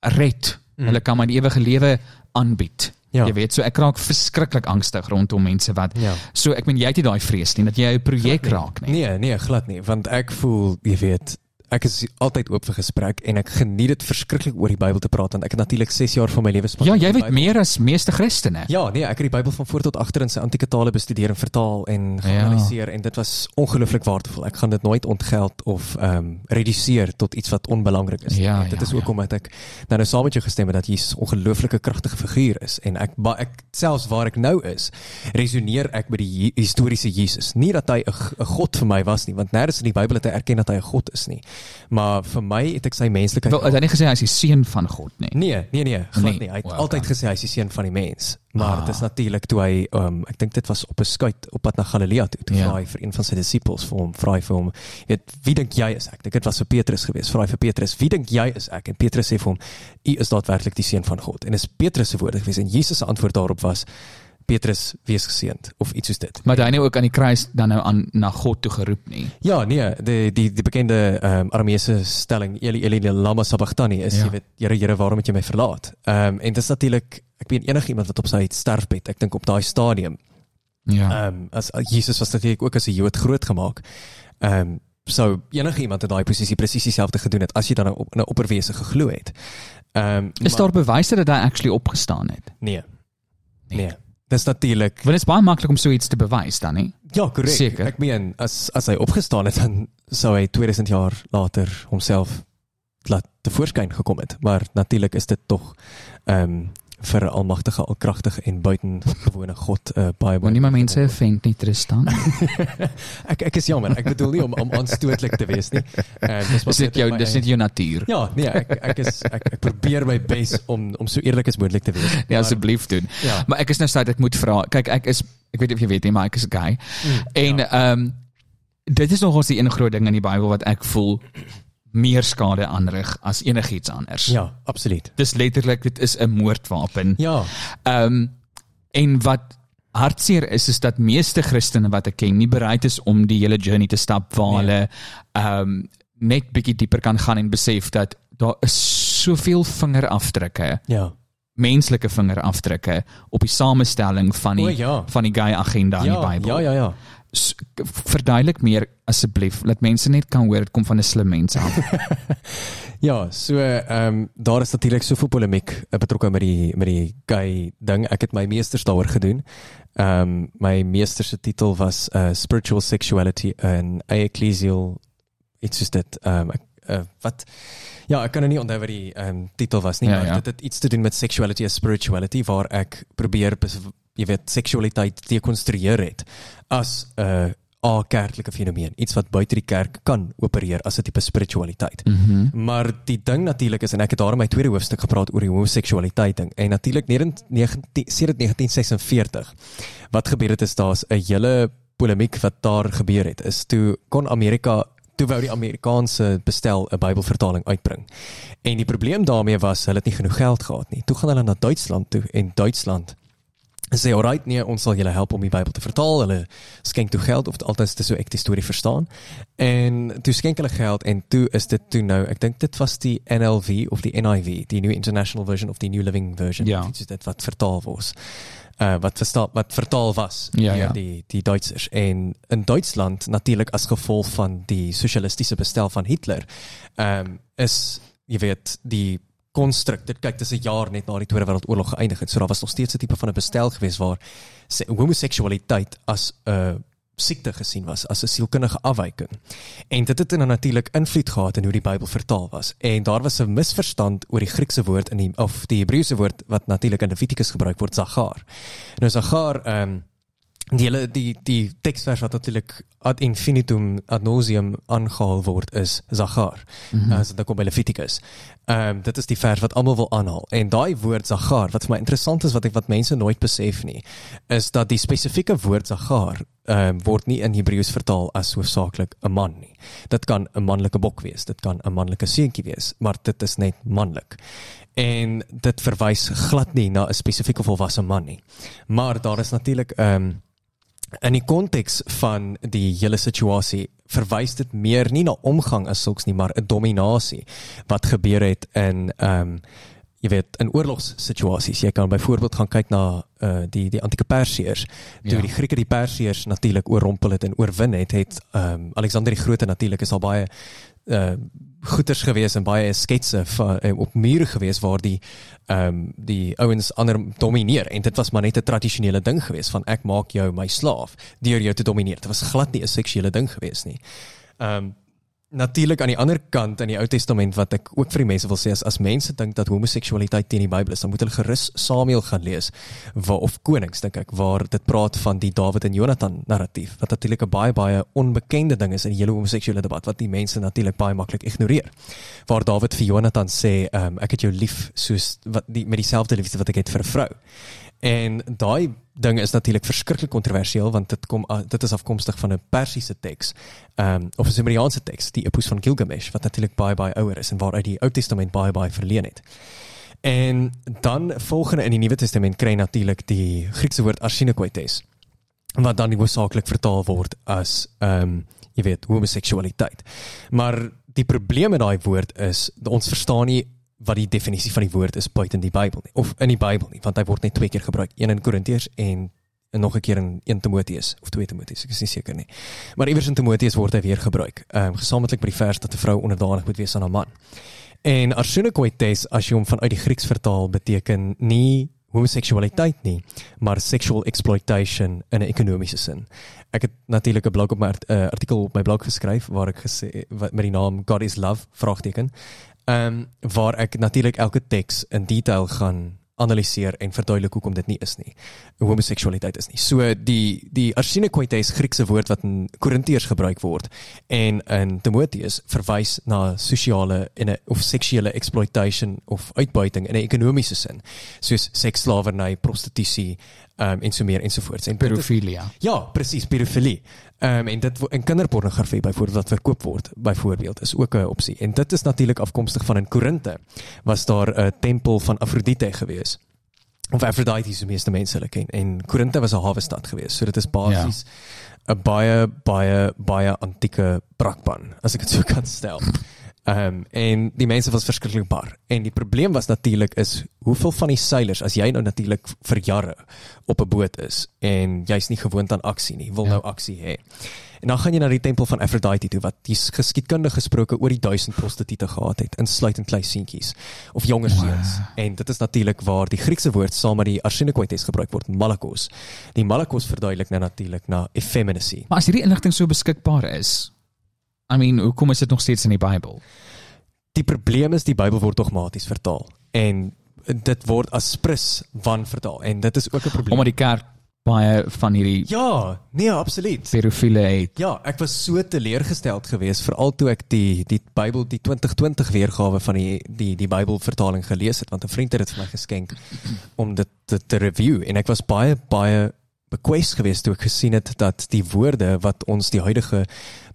red. Mm. Hulle kan my die ewige lewe aanbied. Ja. Jy weet so ek raak verskriklik angstig rondom mense wat Ja. So ek meen jy het nie daai vrees nie dat jy 'n projek raak nie. Nee, nee, glad nie, want ek voel, jy weet, ek is altyd oop vir gesprek en ek geniet dit verskriklik oor die Bybel te praat want ek het natuurlik 6 jaar van my lewe Ja, met jy weet meer as meeste Christene. Ja, nee, ek het die Bybel van voor tot agter in sy antieke tale bestudeer en vertaal en geanalyseer ja. en dit was ongelooflik waardevol. Ek gaan dit nooit ontgeld of ehm um, reduseer tot iets wat onbelangrik is. Ja, dit ja, is ook ja. omdat ek nou nou saam met jou gestem het dat Jesus 'n ongelooflike kragtige figuur is en ek ba- ek selfs waar ek nou is, resoneer ek met die historiese Jesus. Nie dat hy 'n God vir my was nie, want nêrens in die Bybel het hy erken dat hy 'n God is nie. Maar vir my het ek sy menslikheid Wel, het hy nie gesê hy is die seun van God nie. Nee, nee nee, glad Nee. nie. Hy het Wel, altyd gesê hy is die seun van die mens. Maar Ah. dit is natuurlik toe hy um, ek dink dit was op 'n skuit op pad na Galilea toe. Toe Ja. vra hy vir een van sy disippels vir hom, vra hy vir hom, weet wie dink jy is ek? Dink dit was vir Petrus geweest. Vra hy vir Petrus, wie dink jy is ek? En Petrus sê vir hom, u is daadwerklik die seun van God. En dis Petrus se woorde geweest en Jesus se antwoord daarop was Petrus, wees geseënd of iets soos dit. Maar hy het nie ook aan die kruis dan nou aan na God toe geroep nie. Ja, nee, die die die bekende ehm um, Arameese stelling Eli Eli lama sabachthani is Ja. jy weet Here Here waarom het jy my verlaat? Ehm um, en dit is natuurlik ek weet enigiemand wat op sy sterfbed, ek dink op daai stadium Ja. ehm um, as Jesus was natuurlik ook as 'n Jood groot gemaak. Ehm um, sou enigiemand in daai posisie presies dieselfde gedoen het as jy dan op 'n opperwese geglo het. Ehm um, is daar bewyse dat hy actually opgestaan het? nee. Nee. Nee. Dis natuurlik Want dit is baie maklik om so iets te bewys dan nie. Ja, korrek. Seker. Ek meen as as hy opgestaan het dan sou hy 2000 jaar later homself laat tevoorskyn gekom het. Maar natuurlik is dit tog ehm um, vir 'n almagtige, alkragtige en buitengewone God uh, baie Want nie maar mense offend nie Tristan. ek ek is jammer. Ek bedoel nie om om aanstootlik te wees nie. Ehm dis Dis net jou dis net jou natuur. Ja, nee, ek ek is ek, ek probeer my bes om om so eerlik as moontlik te wees. Ja, Maar- asseblief doen. Ja. Maar ek is nou staat ek moet vra. Kyk, ek is ek weet nie of jy weet nie, maar ek is 'n guy. Mm, En ja. ehm um, dit is nogals die een groot ding in die Bybel wat ek voel meer skade aanrig as enigiets anders. Ja, absoluut. Dis letterlik dit is 'n moordwapen. Ja. Ehm um, en wat hartseer is is dat meeste Christene wat ek ken nie bereid is om die hele journey te stap waar Nee. hulle ehm um, net bietjie dieper kan gaan en besef dat daar is soveel vingerafdrukke, Ja. menslike vingerafdrukke op die samestelling van die O, ja. van die gay agenda in Ja, die Bybel. ja, ja, ja. S- k- Verduidelik meer asseblief dat mense net kan hoor dit kom van 'n slim mens af. Ja, so ehm um, daar is natuurlik soveel polemiek uh, betrokke met die met die gay ding. Ek het my meesters daaroor gedoen. Ehm um, my meester se titel was uh, Spiritual Sexuality and Ecclesial iets soos dit. Ehm um, ek uh, wat Ja, ek kan nou nie onthou wat die ehm um, titel was nie, Ja, maar ja. dit het iets te doen met sexuality en spirituality waar ek probeer jy weet seksualiteit dekonstrueer het as 'n uh, a-kerklike fenomeen, iets wat buite die kerk kan opereer as 'n tipe spiritualiteit. Mm Maar die ding natuurlik is en ek het daar in my tweede hoofstuk gepraat oor die homoseksualiteit ding en natuurlik 1946 wat gebeur het is daar's 'n hele polemiek wat daar gebeur het is toe kon Amerika toe wou die Amerikaanse bestel 'n Bybelvertaling uitbring. En die probleem daarmee was hulle het nie genoeg geld gehad nie. Toe gaan hulle na Duitsland toe en Duitsland sê alright nee ons sal julle help om die Bybel te vertaal. Hulle skenk toe geld of altyd dis so ek die storie verstaan. En toe skenk hulle geld en toe is dit toe nou ek dink dit was die NLV of die NIV, die New International Version of die New Living Version. Ja. Is dit wat vertaal was. Uh wat wat vertaal was Ja, die die Duitsers en in Duitsland natuurlik as gevolg van die sosialistiese bestel van Hitler ehm um, is jy weet die konstruk dit kyk dis 'n jaar net na die Tweede Wêreldoorlog geëindig het so daar was nog steeds 'n tipe van 'n bestel geweest waar se- homoseksualiteit as 'n siekte gesien was as 'n sielkundige afwyking. En dit het dan natuurlik invloed gehad in hoe die Bybel vertaal was. En daar was 'n misverstand oor die Griekse woord in die of die Hebreëse woord wat natuurlik in Levitikus gebruik word, Zagar. Nou Zagar ehm um, die hele die die teksvers wat natuurlik ad infinitum ad nauseam aangehaal word is Zagar. Mm -hmm. As dit kom by Levitikus. Ehm um, dit is die vers wat almal wil aanhaal. En daai woord Zagar wat vir my interessant is wat ek wat mense nooit besef nie, is dat die spesifieke woord Zagar ehm um, word nie in Hebreëus vertaal as hoofsaaklik 'n man nie. Dit kan 'n manlike bok wees, dit kan 'n manlike seentjie wees, maar dit is net manlik. En dit verwys glad nie na 'n spesifieke volwasse man nie. Maar daar is natuurlik ehm um, in die konteks van die hele situasie verwys dit meer nie na omgang as sulks nie maar 'n dominasie wat gebeur het in ehm um, jy weet in oorlogssituasies jy kan byvoorbeeld gaan kyk na uh, die die antieke Persiërs toe Ja. die Grieke die Persiërs natuurlik oorrompel het en oorwin het het ehm um, Alexander die Grote natuurlik is al baie uh goeters gewees en baie sketse van uh, op mure gewees waar die ehm um, die ouens ander domineer en dit was maar net 'n tradisionele ding gewees van ek maak jou my slaaf deur jou te domineer. Dit was glad nie 'n seksuele ding gewees nie. Ehm um, Natuurlik aan die ander kant in die Ou Testament wat ek ook vir die mense wil sê is as mense dink dat homoseksualiteit teen die Bybel is, dan moet hulle gerus Samuel gaan lees waar of Konings dink ek waar dit praat van die Dawid en Jonathan narratief wat natuurlik 'n baie baie onbekende ding is in die hele homoseksuele debat wat die mense natuurlik baie maklik ignoreer. Waar Dawid vir Jonathan sê, um, ek het jou lief soos wat die met dieselfde liefde wat ek het vir 'n vrou. En daai ding is natuurlik verskriklik kontroversieel want dit kom a- dit is afkomstig van 'n Persiese teks. Ehm um, of 'n Sumeriaanse teks, die Epos van Gilgamesh wat natuurlik baie baie ouer is en waaruit die Ou Testament baie baie verleen het. En dan volgende in die Nuwe Testament kry natuurlik die Griekse woord arsinokoites wat dan hoofsaaklik vertaal word as ehm um, jy weet homoseksualiteit. Maar die probleem met daai woord is ons verstaan nie wat die definisie van die woord is buite in die Bybel nie of in die Bybel nie want hy word net twee keer gebruik, een in Korintiërs en en nog 'n keer in 1 Timoteus of 2 Timoteus, ek is nie seker nie. Maar iewers in Timoteus word hy weer gebruik. Ehm um, gesamentlik by die vers dat 'n vrou onderdanig moet wees aan haar man. En arsunokoites as jy hom vanuit die Grieks vertaal beteken nie homoseksualiteit nie, maar sexual exploitation in 'n ekonomiese sin. Ek het natuurlik 'n blog op my uh, artikel op my blog geskryf waar ek gesê wat met die naam God is love vraagteken. Ehm um, waar ek natuurlik elke teks in detail gaan analiseer en verduidelik hoekom dit nie is nie. Homoseksualiteit is nie. So die die arsinokoites Griekse woord wat in Korintiërs gebruik word en in Timoteus verwys na sosiale en 'n of seksuele exploitation of uitbuiting in 'n ekonomiese sin, soos seksslawerny, prostitusie, ehm um, en so meer ensovoorts. En dit is- Pedofilia. Ja, presies, pedofilie. Ehm um, en dit en kinderpornografie byvoorbeeld wat verkoop word, byvoorbeeld is ook 'n opsie. En dit is natuurlik afkomstig van in Korinte was daar 'n tempel van Afrodite gewees. Of Aphrodite soos meeste mense hulle ken. En Korinte was 'n hawe stad gewees. So dit is basies 'n baie baie baie antieke brakpan, as ek dit so kan stel. Ehm um, en die mense was verskriklik bar. En die probleem was natuurlik is hoeveel van die seilers as jy nou natuurlik vir jare op 'n boot is en jy's nie gewoond aan aksie nie, wil Ja. nou aksie hê. En dan gaan jy na die tempel van Aphrodite toe wat die geskiedkundig gesproke oor die 1000 prostituie gehad het, insluitend klein seentjies of jonger seuns. En dit is natuurlik waar die Griekse woord saam met die arsinokoites gebruik word, malakos. Die malakos verduidelik nou natuurlik na effeminacy. Maar as hierdie inligting so beskikbaar is, I mean, hoekom is dit nog steeds in die Bybel? Die probleem is die Bybel word dogmaties vertaal en dit word as prins van vertaal en dit is ook 'n probleem. Omdat die kerk baie van hierdie Ja, nee, absoluut. pedofiele het. Ja, ek was so teleurgesteld geweest veral toe ek die die Bybel die 2020 weergawe van die die die Bybelvertaling gelees het want 'n vriend het dit vir my geskenk om dit te, te review en ek was baie baie bekwes geweest toe ek gesien het dat die woorde wat ons die huidige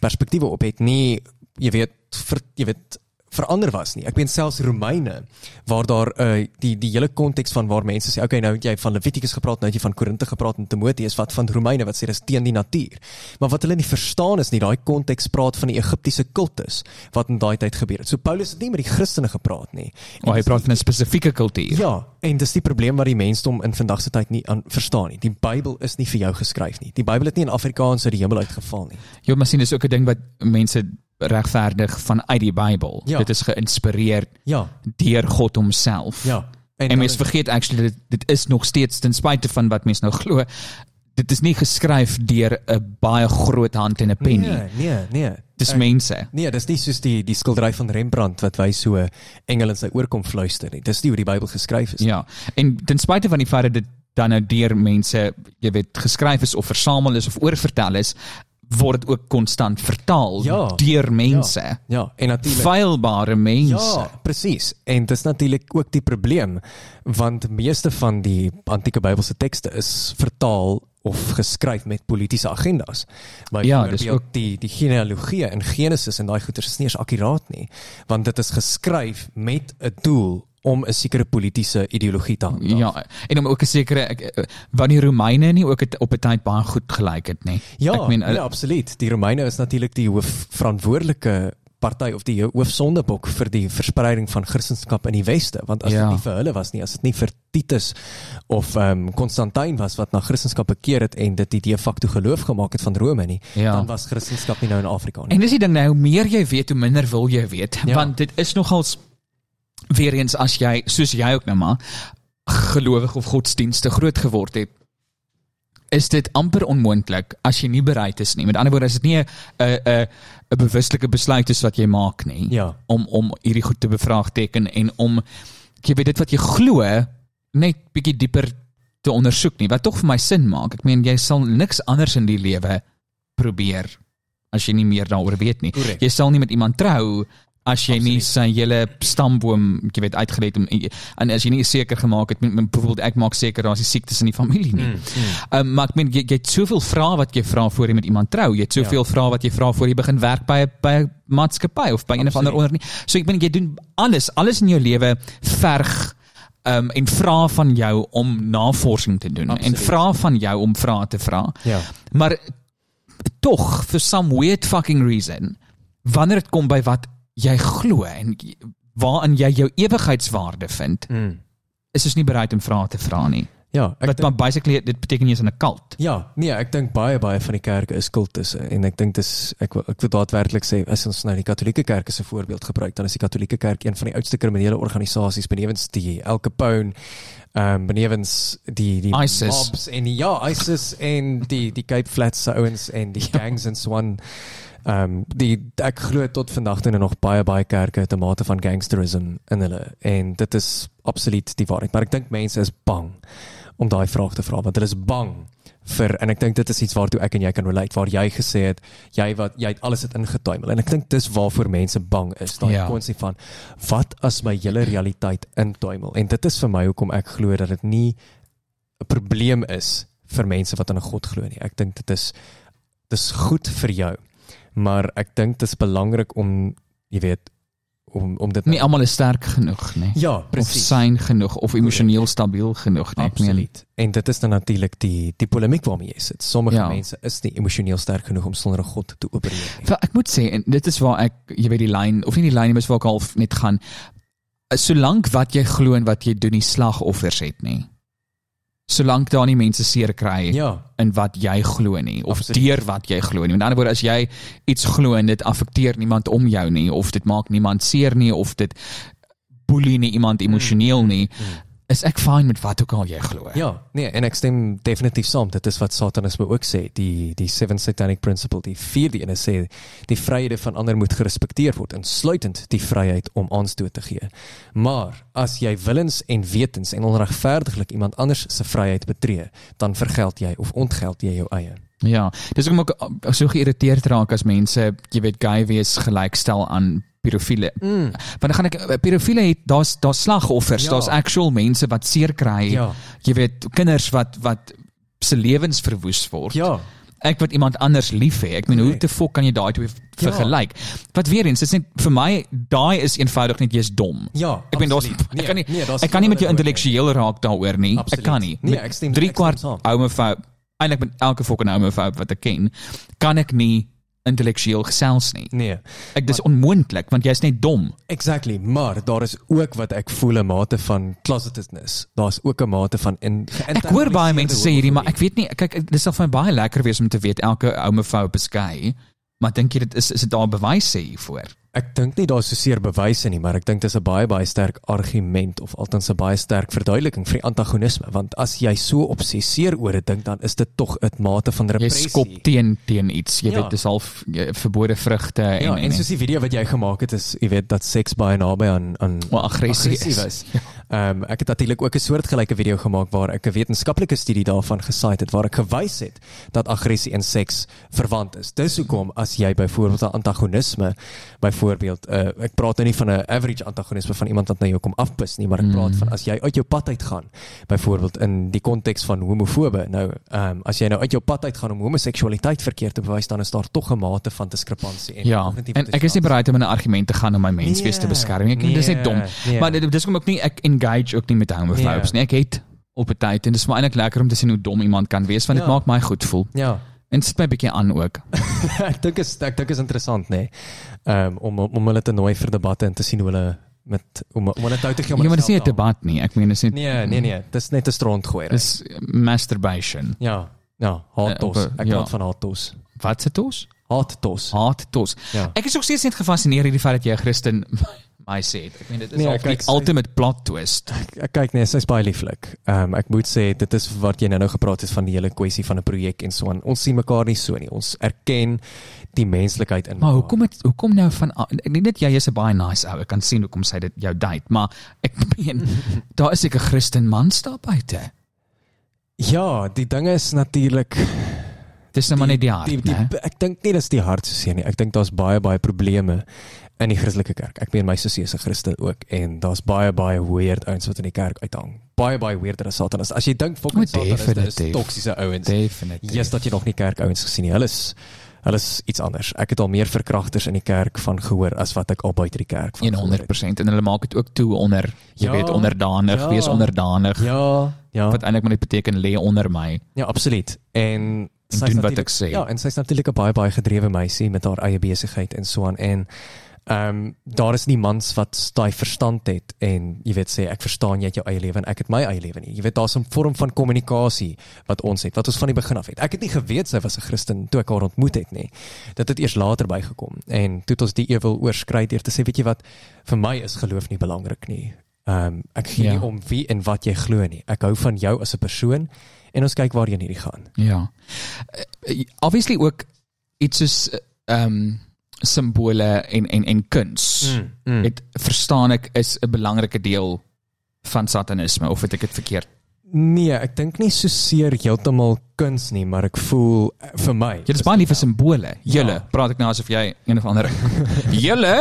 perspektiewe op het nie jy weet ver, jy weet verander was nie. Ek meen selfs Romeine waar daar uh, die die hele konteks van waar mense sê okay nou het jy van Levitikus gepraat, nou het jy van Korinte gepraat en Timoteus wat van Romeine wat sê dis teen die natuur. Maar wat hulle nie verstaan is nie daai konteks praat van die Egiptiese kultus wat in daai tyd gebeur het. So Paulus het nie met die Christene gepraat nie. Maar hy dis praat van 'n spesifieke kultuur. Ja, en dis die probleem wat die mensdom in vandag se tyd nie aan verstaan nie. Die Bybel is nie vir jou geskryf nie. Die Bybel het nie in Afrikaans uit die hemel uitgeval nie. Jy moet sien dis ook 'n ding wat mense regverdig vanuit die Bybel. Ja. Dit is geïnspireer Ja, deur God homself. ja. En mense vergeet actually dit, dit is nog steeds ten spyte van wat mense nou glo, dit is nie geskryf deur 'n baie groot hand en 'n pen nie. Nee, nee, nee. Dis mense. Nee, dis nie soos die die skildery van Rembrandt wat wys so engele in sy oor kom fluister nie. Dis nie hoe die Bybel geskryf is nie. Ja. En ten spyte van die feit dat dit dan nou deur mense, jy weet, geskryf is of versamel is of oorvertel is, word dit ook konstant vertaal Ja. deur mense. Ja, ja, en natuurlik Feilbare mense. Ja, presies. En dis natuurlik ook die probleem want meeste van die antieke Bybelse tekste is vertaal of geskryf met politieke agendas. Maar Ja, dis ook- die die genealogie in Genesis en daai goeters is nie eens akkuraat nie, want dit is geskryf met 'n doel om 'n sekere politieke ideologie te handhaaf. Ja, en om ook 'n sekere ek- eh, want die Romeine nie ook het op 'n tyd baie goed gelyk het nie. Ja, ek meen ja, hulle- absoluut. Die Romeine is natuurlik die hoof verantwoordelike party of die hoofsondebok vir die verspreiding van Christendom in die weste, want as Ja. dit nie vir hulle was nie, as dit nie vir Titus of ehm um, Konstantin was wat na Christendom bekeer het en dit die de facto geloof gemaak het van Rome nie, Ja. dan was Christendom nie nou in Afrika nie. En dis die ding nou, hoe meer jy weet, hoe minder wil jy weet, Ja. want dit is nogals weer eens as jy soos jy ook nou maar gelowig of godsdienstig groot geword het is dit amper onmoontlik as jy nie bereid is nie. Met ander woorde, as dit nie 'n 'n 'n bewuslike besluit is wat jy maak nie Ja. om om hierdie goed te bevraagteken en om jy weet dit wat jy glo net bietjie dieper te ondersoek nie wat tog vir my sin maak. Ek meen jy sal niks anders in die lewe probeer as jy nie meer daaroor weet nie. Korrek. Jy sal nie met iemand trou as jy nie sy hele stamboom, jy weet, uitgelet om en as jy nie seker gemaak het met, met byvoorbeeld ek maak seker daar's nie siektes in die familie nie. Ehm um, maar ek meen jy, jy het soveel vrae wat jy vra voor jy met iemand trou. Jy het soveel ja. vrae wat jy vra voor jy begin werk by 'n by 'n maatskappy of by een of ander onderneming. So ek meen jy doen alles, alles in jou lewe verg um, en vra van jou om navorsing te doen Absoluut. en vra van jou om vrae te vra. Ja. Maar tog for some weird fucking reason wanneer dit kom by wat jy glo en waarin jy jou ewigheidswaarde vind, Mm. is ons nie bereid om vrae te vra nie. Ja, ek Wat dink- maar basically dit beteken jy is in 'n kult. Ja, nee, ek dink baie baie van die kerke is kultusse en ek dink dis ek wil ek wil daadwerklik sê as ons nou die Katolieke Kerk as 'n voorbeeld gebruik, dan is die Katolieke Kerk een van die oudste kriminele organisasies benewens die El Capone, ehm um, benewens die die ISIS. mobs en die, ja, ISIS en die die Cape Flats se ouens en die gangs en so aan. Ehm um, die ek glo tot vandag toe nog baie baie kerke 'n mate van gangsterism in hulle. En dit is absoluut die waarheid, maar ek dink mense is bang om daai vraag te vra want hulle is bang vir en ek dink dit is iets waartoe ek en jy kan relate waar jy gesê het jy wat jy het alles het ingetuimel. En ek dink dis waarvoor mense bang is daai Ja. konsep van wat as my hele realiteit intuimel? En dit is vir my hoekom ek glo dat dit nie 'n probleem is vir mense wat aan 'n God glo nie. Ek dink dit is dis goed vir jou maar ek dink dit is belangrik om jy weet om om dit Nie almal is sterk genoeg nie. ja Of presies syn genoeg of emosioneel stabiel genoeg nie. Meen, Absoluut. En dit is dan natuurlik die die polemiek waarmee jy sit. Sommige Ja. ja. mense is nie emosioneel sterk genoeg om sonder 'n God te opereer nie. Wel, ek moet sê en dit is waar ek jy weet die lyn of nie die lyn nie, maar is waar ek half net gaan solank wat jy glo en wat jy doen nie slagoffers het nie. Solank daar nie mense seer kry Ja, in wat jy glo nie of Absoluut. deur wat jy glo nie. Met ander woorde as jy iets glo en dit affekteer niemand om jou nie of dit maak niemand seer nie of dit boelie nie iemand emosioneel nie, is ek fyn met wat ook al jy glo. Ja, nee, en ek stem definitief saam. Dit is wat Satanisme ook sê, die die seven satanic principle, die vierde ene sê die vryhede van ander moet gerespekteer word, insluitend die vryheid om aanstoot te gee. Maar as jy willens en wetens en onregverdiglik iemand anders se vryheid betree, dan vergeld jy of ontgeld jy jou eie. Ja, dis hoekom ek uh, so geïrriteerd raak as mense, jy weet, gay wees gelykstel aan pedofiele. Mm. Want dan gaan ek eh, pedofiele het daar's daar's slagoffers, Ja. daar's actual mense wat seer kry. Ja. Jy weet, kinders wat wat se lewens verwoes word. Ja, Ek wat iemand anders lief hê. Ek meen hoe Nee. te fok kan jy daai twee Ja. vergelyk? Wat weer eens, dis net vir my daai is eenvoudig net jy's dom. ja. Ek ben daar's ek kan nie nee, daar's ek kan nie met jou intellektueel raak daaroor nie. Absoluut. Ek kan nie. Nee, ek stem- drie ek stem kwart saam. homofoob eintlik met elke fucking homofoob wat ek ken, kan ek nie intellektueel gesels nie. Nee. Ek dis onmoontlik want jy's net dom. Exactly, maar daar is ook wat ek voel 'n mate van closetedness. Daar's ook 'n mate van in Ek hoor baie mense sê hierdie, maar ek weet nie, kyk dis sal vir my baie lekker wees om te weet elke homofoob is gay. Maar dink jy dit is is dit daar bewyse hiervoor? Ek dink nie daar's so seer bewyse nie, maar ek dink dis 'n baie baie sterk argument of althans 'n baie sterk verduideliking vir die antagonisme, want as jy so obsesseer oor dit dink dan is dit tog 'n mate van Jy repressie. skop teen teen iets. Jy Ja. weet dis half jy- verbode vrugte en Ja, en soos die video wat jy gemaak het is, jy weet dat seks baie naby aan aan Wel, aggressie is. is. Ehm ek het natuurlik ook 'n soortgelyke video gemaak waar ek 'n wetenskaplike studie daarvan gesait het waar ek gewys het dat aggressie en seks verwant is. Dis hoekom as jy byvoorbeeld 'n antagonisme, byvoorbeeld uh, ek praat nou nie van 'n average antagonisme van iemand wat na jou kom afpis nie, maar ek praat Mm. van as jy uit jou pad uitgaan, byvoorbeeld in die konteks van homofobe. Nou, ehm um, as jy nou uit jou pad uitgaan om homoseksualiteit verkeerd te bewys, dan is daar tog 'n mate van diskrepansie en Ja, en ek is nie bereid om in 'n argument te gaan om my menswees te Nee, beskerm. Ek nee, dis net dom. nee. Maar dit dis kom ook nie ek engage ook nie met homofoobes Nee. nie. Ek het op 'n tyd en dis maar eintlik lekker om te sien hoe dom iemand kan wees want dit Ja. maak my goed voel. Ja. En sit my bietjie aan ook. ek dink is ek dink is interessant nê. Nee. Ehm um, om om hulle te nooi vir debatte en te sien hoe hulle met om om hulle uit te gee om Ja, maar dis nie 'n debat nie. Ek meen dis nie Nee, nee nee, dis net 'n stront gooi. Dis masturbation. ja, ja, haattos. Eh, Ek ja. praat van haattos. Wat se tos? Haattos. Haattos. Ja. Ek is nog steeds net gefassineer hierdie feit dat jy 'n Christen my sê. Ek meen dit is Nee, kyk, die ultimate plot twist. Ek, ek kyk nee, sy's baie lieflik. Ehm um, ek moet sê dit is wat jy nou-nou gepraat het van die hele kwessie van 'n projek en so aan. Ons sien mekaar nie so nie. Ons erken die menslikheid in Maar hoekom het hoekom nou van ek weet net jy is 'n baie nice ou. Ek kan sien hoekom sy dit jou date, maar ek meen daar is seker Christen mans daar buite. Ja, die ding is natuurlik Dis nou maar net die hart, die, die, né? ek dink nie dis die hart so seer nie. Ek dink daar's baie baie probleme in die Christelike kerk. Ek meen my sussie is 'n Christen ook en daar's baie baie weird ouens wat in die kerk uithang. Baie baie weirder as Satanas. As jy dink fucking Oh, Satanas is definitief. toksiese ouens. Definitief. Yes, dat jy nog nie kerk ouens gesien nie. Hulle is hulle is iets anders. Ek het al meer verkragters in die kerk van gehoor as wat ek al buite die kerk van gehoor het. 100% en hulle maak dit ook toe onder jy Ja, weet onderdanig, ja. wees onderdanig. Ja, ja. Wat eintlik maar net beteken lê onder my. Ja, absoluut. En sy's doen wat ek sê. Ja, en sy's natuurlik 'n baie baie gedrewe meisie met haar eie besigheid en so aan en ehm um, daar is nie mans wat daai verstand het en jy weet sê ek verstaan jy het jou eie lewe en ek het my eie lewe nie. Jy weet daar's 'n vorm van kommunikasie wat ons het, wat ons van die begin af het. Ek het nie geweet sy was 'n Christen toe ek haar ontmoet het nie. Dit het eers later bygekom en toe het ons die ewel oorskry deur te sê weet jy wat vir my is geloof nie belangrik nie. Ehm um, ek gee Ja. nie om wie en wat jy glo nie. Ek hou van jou as 'n persoon en ons kyk waarheen hierdie gaan. Ja. Uh, Obviously ook iets soos ehm um, simbole en en en kuns. Mm, mm. Dit verstaan ek is 'n belangrike deel van satanisme of het ek dit verkeerd? Nee, ek dink nie so seer heeltemal kuns nie, maar ek voel eh, vir my. Jy is baie lief vir simbole. Julle, Ja. praat ek nou asof jy een of ander Julle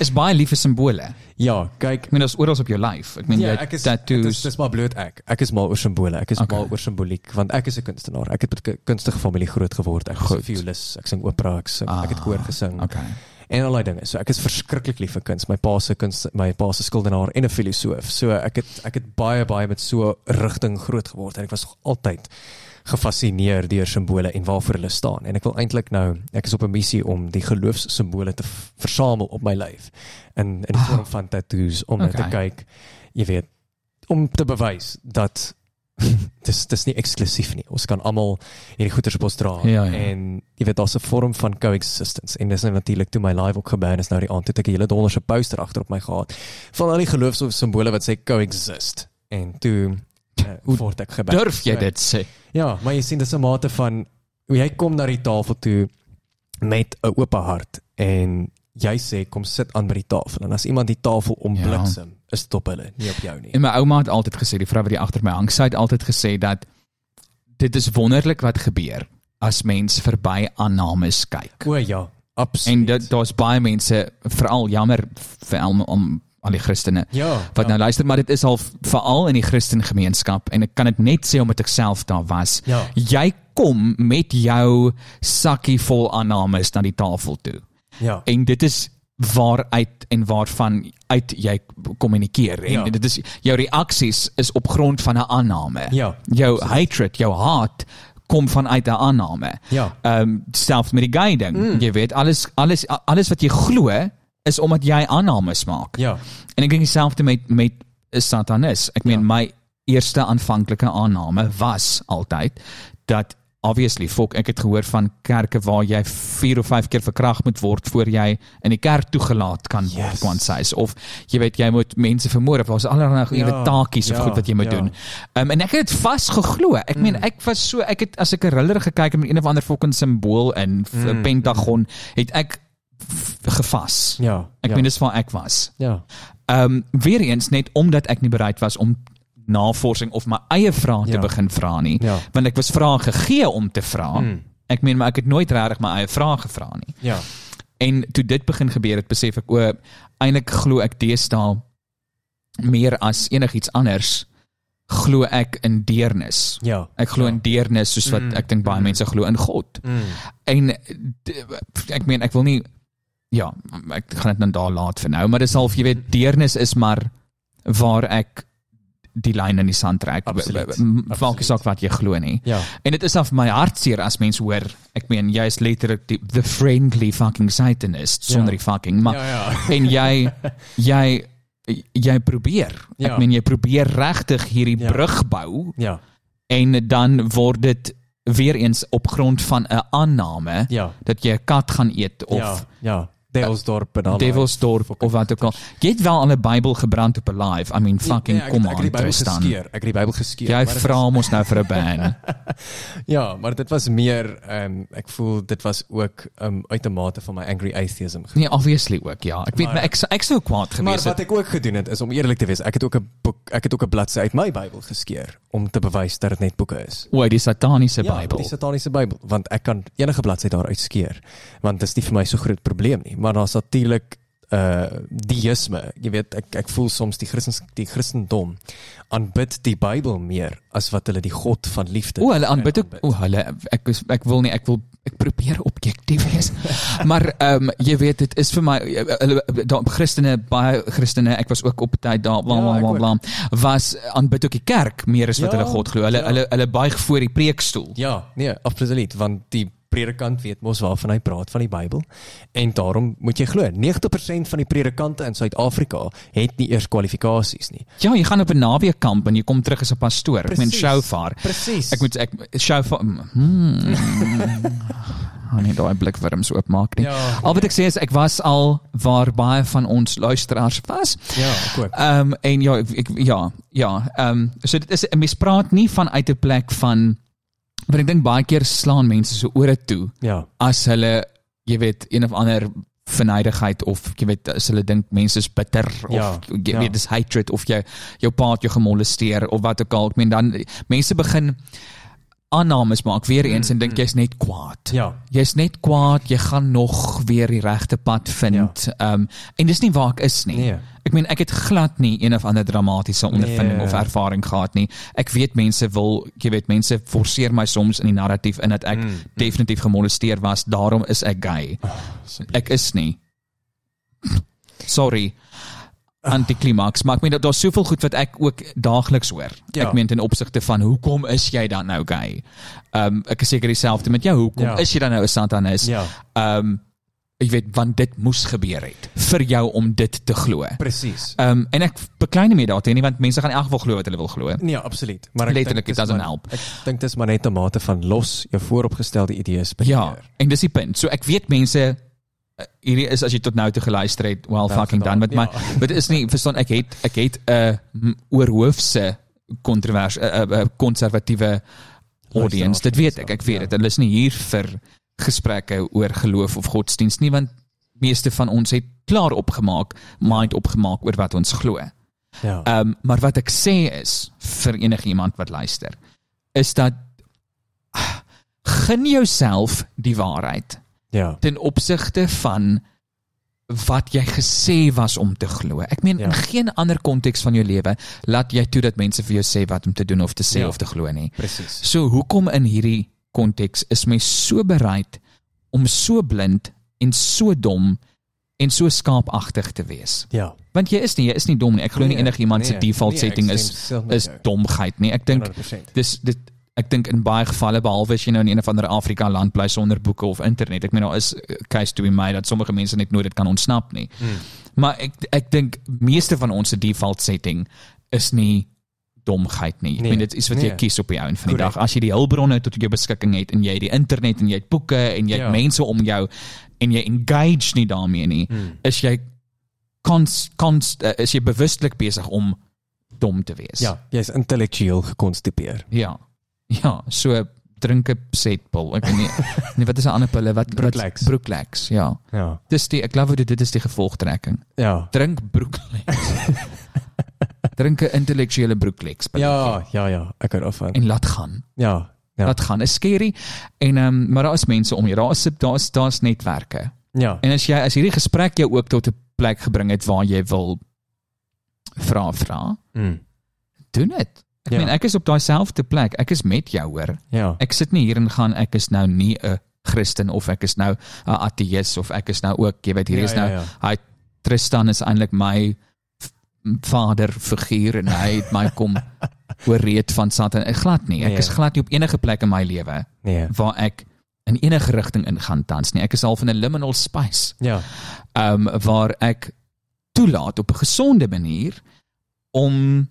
is baie lief vir simbole. Ja, kyk. Ek meen daar's oral op jou lyf. Ek meen Ja, jy ek is dit tattoos. is dis maar bloot ek. Ek is mal oor simbole. Ek is Okay. mal oor simboliek want ek is 'n kunstenaar. Ek het met 'n kunstige familie groot geword. Ek is. 'n violis, ek sing opera, ek sing, ek het Ah, koor gesing. Okay. En allerlei dinge. So ek is verskriklik lief vir kuns. My pa se kuns, my pa se skildenaar en 'n filosoof. So ek het ek het baie baie met so 'n rigting groot geword en ek was altyd gefassineer deur simbole en waarvoor hulle staan. En ek wil eintlik nou, ek is op 'n missie om die geloofssimbole te versamel op my lyf in in die Ah. vorm van tattoos om net te Okay. kyk, jy weet, om te bewys dat dis dis nie eksklusief nie. Ons kan almal hierdie goeders op ons dra Ja, ja. en jy weet daar's 'n vorm van coexistence en dis nou natuurlik toe my live ook gebeur is nou die aand toe ek 'n hele donderse poster agter op my gehad van al die geloofssimbole wat sê coexist. En toe uh, word ek gebel. Durf jy dit sê? Ja, maar jy sien dis 'n mate van hoe jy kom na die tafel toe met 'n oop hart en jy sê kom sit aan by die tafel en as iemand die tafel ombliksem, ja. Is dit op hulle, nie op jou nie. En my ouma het altyd gesê, die vrou wat hier agter my hang, sy het altyd gesê dat dit is wonderlik wat gebeur as mens verby aannames kyk. O ja, absoluut. En dit daar's baie mense veral jammer vir al om al die Christene ja, wat ja. nou luister maar dit is al veral in die Christen gemeenskap en ek kan dit net sê omdat ek self daar was. Ja. Jy kom met jou sakkie vol aannames na die tafel toe. Ja. En dit is waaruit en waarvan uit jy kommunikeer en Ja. dit is jou reaksies is op grond van 'n aanname. Ja, Jou hatred, jou haat kom vanuit 'n aanname. Ja. Ehm um, selfs met die guiding. Mm. Jy weet alles alles alles wat jy glo is omdat jy aannames maak. Ja. En ek dink dieselfde met met satanis. Ek meen Ja. my eerste aanvanklike aanname was altyd dat obviously fok ek het gehoor van kerke waar jy 4 of 5 keer verkragt moet word voor jy in die kerk toegelaat kan word Yes. want sy is of jy weet jy moet mense vermoor of daar's allerlei Ja, weet taakies of ja, goed wat jy moet ja. doen. Um, en ek het dit vasgeglo. Ek meen ek was so ek het as ek 'n riller gekyk het met een of ander fucking simbool in mm. Mm. pentagon het ek gevas. Ja. Ek ja. meen dis waar ek was. ja. Ehm um, weer eens net omdat ek nie bereid was om navorsing of my eie vrae te Ja. begin vra nie, Ja. want ek was vrae gegee om te vra. Mm. Ek meen maar ek het nooit regtig my eie vrae gevra nie. Ja. En toe dit begin gebeur het, besef ek o, eintlik glo ek deesdae meer as enigiets anders glo ek in deernis. Ja. Ek glo ja. in deernis soos wat Mm. ek dink baie mense glo in God. Mm. En ek meen ek wil nie ja, ek gaan dit nou daar laat vir nou, maar dis half jy weet deernis is maar waar ek die lyn in die sand trek. Maak Absoluut. saak wat jy glo nie. Ja. En dit is af my hartseer as mense hoor, ek meen jy is letterlik die the friendly fucking satanist sonder Ja. die fucking maar Ja, ja. en jy jy jy probeer. Ek Ja. meen jy probeer regtig hierdie Ja. brug bou Ja. en dan word dit weer eens op grond van 'n aanname Ja. dat jy 'n kat gaan eet of ja. Ja. Devilsdorp en al. Devilsdorp of wat ook al. Jy het wel al 'n Bybel gebrand op 'n live. I mean fucking Nee, ek- kom ek het aan die Bybel geskeer. Ek het die Bybel geskeer. Jy maar vra mos nou vir 'n ban. Ja, maar dit was meer ehm ek voel dit was ook um, uit 'n mate van my angry atheism. Nee, obviously ook ja. Ek weet Maar- maar, ek ek sou kwaad Maar gewees wat het. ek ook gedoen het is om eerlik te wees, ek het ook 'n boek, ek het ook 'n bladsy uit my Bybel geskeer om te bewys dat dit net boeke is. O, die sataniese Ja, Bybel. die sataniese Bybel, want ek kan enige bladsy daaruit skeer, want dit is nie vir my so groot probleem nie, maar daar's natuurlik uh deïsme. Jy weet, ek ek voel soms die Christens die Christendom aanbid die Bybel meer as wat hulle die God van liefde. O, hulle aanbid ook. O, hulle ek is, ek wil nie ek wil ek probeer objektief wees. maar ehm um, jy weet dit is vir my hulle daar Christene baie Christene ek was ook op tyd daar bla Ja, bla bla bla was aanbid ook die kerk meer as wat Ja, hulle God glo. Hulle ja. hulle hulle buig voor die preekstoel. Ja, nee, absoluut, want die predikant weet mos waarvan hy praat van die Bybel en daarom moet jy glo 90% van die predikante in Suid-Afrika het nie eers kwalifikasies nie. Ja, jy gaan op 'n naweekkamp en jy kom terug as 'n pastoor. Ek meen shofar. Presies. Ek moet ek shofar hmm. Gaan nie daai blikwurms oopmaak nie. Ja, al wat ek sê is ek was al waar baie van ons luisteraars was. Ja, ek ook. Ehm um, en ja, ek, ek ja, ja, ehm um, so dit is 'n mens praat nie van uit 'n plek van want ek dink baie keer slaan mense so ore toe Ja. as hulle jy weet een of ander verneidigheid of jy weet as hulle dink mense is bitter of Ja, jy ja. weet dis hatred of jy jou pa het jou gemolesteer of wat ook al ek meen dan mense begin aannames maak weer eens en dink jy's net kwaad. Ja. Jy's net kwaad, jy gaan nog weer die regte pad vind. Ehm um, en dis nie waar ek is nie. Nee. Ek meen ek het glad nie een of ander dramatiese ondervinding Nee. of ervaring gehad nie. Ek weet mense wil, jy weet mense forceer my soms in die narratief in dat ek Mm, definitief gemolesteer was, daarom is ek gay. Ek is nie. Sorry. Antiklimaks, maar ek meen dat daar's soveel goed wat ek ook daagliks hoor. Ja. Ek meen ten opsigte van hoekom is jy dan nou gay? Ehm um, ek is seker dieselfde met jou. Hoekom Ja. is jy dan nou 'n satanis? Ja. Ehm um, ek weet want dit moes gebeur het vir jou om dit te glo. Presies. Ehm um, en ek beklei nie meer daarteen nie want mense gaan in elk geval glo wat hulle wil glo. Nee, absoluut. Maar ek Letterlik, dink it dis doesn't maar- help. Ek dink dis maar net 'n mate van los jou vooropgestelde idees by Ja, en dis die punt. So ek weet mense hierdie is as jy tot nou toe geluister het, well Wel fucking done gedaan, met my ja. but dit is nie verstaan ek het ek het 'n uh, oorhoofse kontrovers 'n uh, uh, konservatiewe audience. Dit weet ek, ek weet Ja. dit. Hulle is nie hier vir gesprekke oor geloof of godsdiens nie want meeste van ons het klaar opgemaak, mind opgemaak oor wat ons glo. Ja. Ehm um, maar wat ek sê is vir enigiemand wat luister, is dat ah, gun jouself die waarheid Ja. ten opsigte van wat jy gesê was om te glo. Ek meen ja. in geen ander konteks van jou lewe laat jy toe dat mense vir jou sê wat om te doen of te sê ja. Of te glo nie. Presies. So hoekom in hierdie konteks is mens so bereid om so blind en so dom en so skaapagtig te wees? Ja. Want jy is nie, jy is nie dom nie. Ek glo nie Nee, enigiemand se nee, default nee, setting is is domheid nie. Ek dink 100%. dis dit ek dink in baie gevalle behalwe as jy nou in een of ander Afrika land bly sonder boeke of internet. Ek meen daar is eh, case to be made dat sommige mense net nooit dit kan ontsnap nie. Hmm. Maar ek ek dink meeste van ons se default setting is nie domheid nie. Ek Nee, meen dit is wat jy nee. kies op die einde van die Correct. dag. As jy die hulpbronne tot jou beskikking het en jy het die internet en jy het boeke en jy het Ja. mense om jou en jy engage nie daarmee nie, Hmm. is jy kons kons uh, is jy bewustelik besig om dom te wees. Ja, jy's intellektueel gekonstipeer. Ja. Ja, so drink 'n setpil. Ek weet nie nee, wat is 'n ander pille wat Brooklex. Brooklex, ja. Ja. Dis die ek glo dit dit is die gevolgtrekking. Ja. Drink Brooklex. drink 'n intellektuele Brooklex Ja, ja, ja, ek hou daarvan. en laat gaan. Ja. Ja. Laat gaan. Is scary en ehm um, maar daar is mense om jou. Daar is daar's daar's netwerke. Ja. En as jy as hierdie gesprek jou ook tot 'n plek gebring het waar jy wil vra vra, Mm. doen dit. Ek Ja. meen ek is op daai selfde plek. Ek is met jou hoor. Ja. Ek sit nie hier en gaan ek is nou nie 'n Christen of ek is nou 'n ateïs of ek is nou ook, jy weet hier Ja, is nou ja, ja. hy Tristan is eintlik my vader figuur en hy het my kom ooreed van Satan. Ek glad nie. Ek Nee. is glad nie op enige plek in my lewe Nee. waar ek in enige rigting ingaan tans nie. Ek is al van 'n liminal space. Ja. Ehm um, waar ek toelaat op 'n gesonde manier om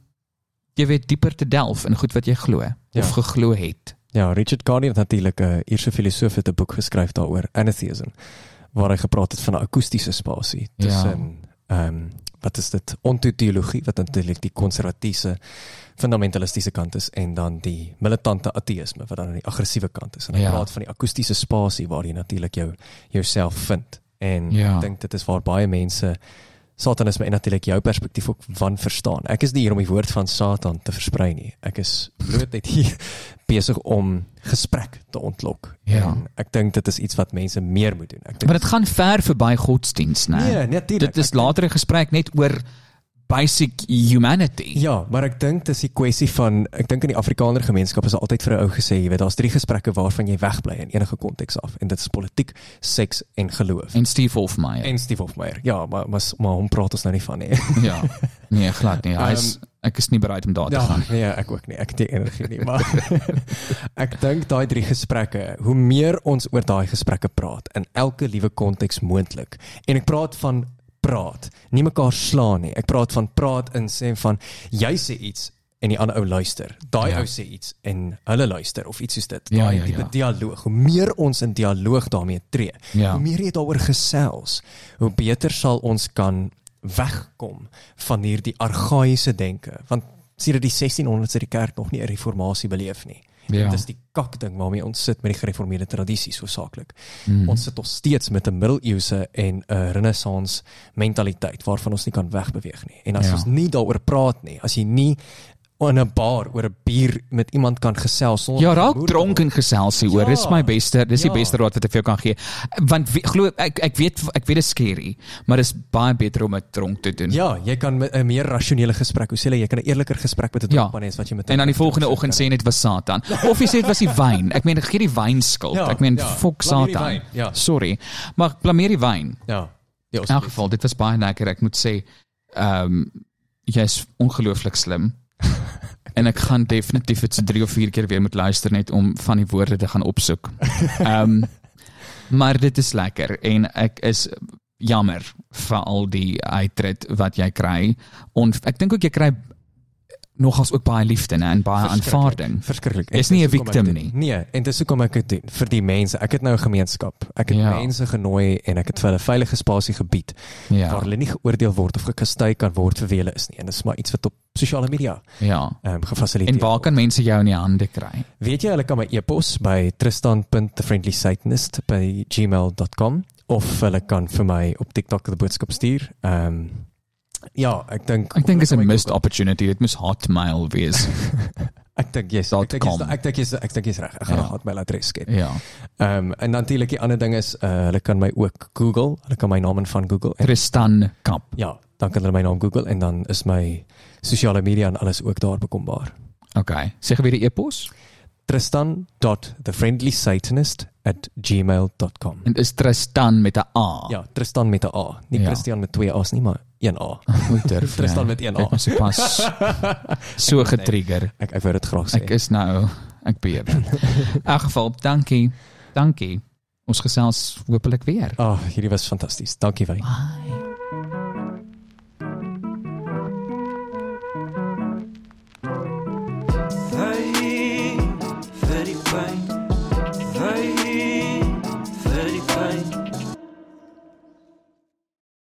jy weet dieper te delf in goed wat jy glo Ja. of geglo het. Ja, Richard Gardner het natuurlik 'n Ierse filosoof het 'n boek geskryf daaroor, Atheism, waar hy gepraat het van 'n akoestiese spasie Ja. tussen ehm um, wat is dit? Ontoteologie wat natuurlik die konservatiewe fundamentalistiese kant is en dan die militante ateïsme wat dan aan die aggressiewe kant is. En hy Ja. praat van die akoestiese spasie waar jy natuurlik jou jouself vind. En Ja. ek dink dit is waar baie mense Satanisme en natuurlik jou perspektief ook van verstaan. Ek is nie hier om die woord van Satan te versprei nie. Ek is bloot net hier besig om gesprek te ontlok. Ja. En ek dink dit is iets wat mense meer moet doen. Ek dink Maar dit gaan ver verby godsdiens, né? Nee, natuurlik. Dit is later 'n gesprek net oor basic humanity. Ja, maar ek dink dis die kwessie van ek dink in die Afrikaner gemeenskap is altyd vir 'n ou gesê, jy weet, daar's drie gesprekke waarvan jy wegbly in enige konteks af en dit is politiek, seks en geloof. En Steve Hofmeyer. en Steve Hofmeyer. Ja, maar maar maar hom praat ons nou nie van nie. ja. Nee, glad nie. Hy is ek is nie bereid om daar te Ja, gaan. nee, ek ook nie. Ek het nie energie nie, maar ek dink daai drie gesprekke, hoe meer ons oor daai gesprekke praat in elke liewe konteks moontlik. En ek praat van praat, nie mekaar slaan nie. Ek praat van praat in sê van jy sê iets en die ander ou luister. Daai Ja. ou sê iets en hulle luister of iets soos dit. Ja, Daai ja, tipe ja. dialoog. Hoe meer ons in dialoog daarmee tree, Ja. hoe meer jy daaroor gesels, hoe beter sal ons kan wegkom van hierdie argaïese denke want sedert die 1600s het die kerk nog nie 'n reformatie beleef nie. Ja. Dis die kakding waarmee ons sit met die gereformeerde tradisies hoofsaaklik. Mm. Ons sit nog steeds met 'n middeleeuse en 'n renessans mentaliteit waarvan ons nie kan wegbeweeg nie. En as Ja. ons nie daaroor praat nie, as jy nie in 'n bar oor 'n bier met iemand kan gesels sonder Ja, raak dronk en gesels hieroor. Ja. Dis my beste, dis die Ja. beste raad wat ek vir jou kan gee. Want wie- glo ek ek weet ek weet dit is scary, maar dis baie beter om dit dronk te doen. Ja, jy kan 'n meer rasionele gesprek, hoe sê jy, jy kan 'n eerliker gesprek met 'n Ja. dronkman hê as wat jy met 'n En dan die volgende oggend sê net was Satan. Of jy sê dit was die wyn. Ek meen gee die wyn skuld. Ja, ek meen ja. fok die Satan. wyn, ja. Sorry. Maar blameer die wyn. Ja. Ja, In elk geval, dit was baie lekker. Ek moet sê, ehm um, jy's ongelooflik slim. En ek gaan definitief dit se 3 of 4 keer weer moet luister net om van die woorde te gaan opsoek. Ehm um, maar dit is lekker en ek is jammer vir al die uitrit wat jy kry. En ek dink ook jy kry nogals ook baie liefde né, en baie aanvaarding. Verskriklik. Jy's nie 'n victim nie. Nee, en dis hoekom ek dit doen vir die mense. Ek het nou 'n gemeenskap. Ek het Ja. mense genooi en ek het vir hulle veilige spasie gebied Ja. waar hulle nie geoordeel word of gekastei kan word vir wie hulle is nie. En dis maar iets wat op sosiale media Ja. ehm um, gefasiliteer En waar kan mense jou in die hande kry? Weet jy hulle kan my e-pos by tristan.thefriendlysatanist by gmail.com of hulle kan vir my op TikTok 'n boodskap stuur. Ehm um, ja, ek dink Ek dink is 'n missed Google. opportunity. Dit moet hotmail wees. Ek dink jy's Dot ek dink jy's com. ek dink jy's ek dink jy's reg. Ek gaan Ja. nog hotmail adres skep. ja. Ehm um, en natuurlik die ander ding is uh, hulle kan my ook Google. Hulle kan my naam in van Google. En, Tristan Kap. ja, dan kan hulle my naam Google en dan is my sosiale media en alles ook daar bekombaar. Okay. Sê gou weer die e-pos. Tristan.thefriendlysatanist@gmail.com. En dis Tristan met 'n A. Ja, Tristan met 'n A. Nie Ja. Christian met twee A's nie, maar een A. Hoe durf jy? Tristan met een A. Ek was so pas so getrigger. Ek ek wou dit graag sê. Ek is nou ek beer. In elk geval, dankie. Dankie. Ons gesels hopelik weer. Ag, oh, hierdie was fantasties. Dankie Wy. Bye.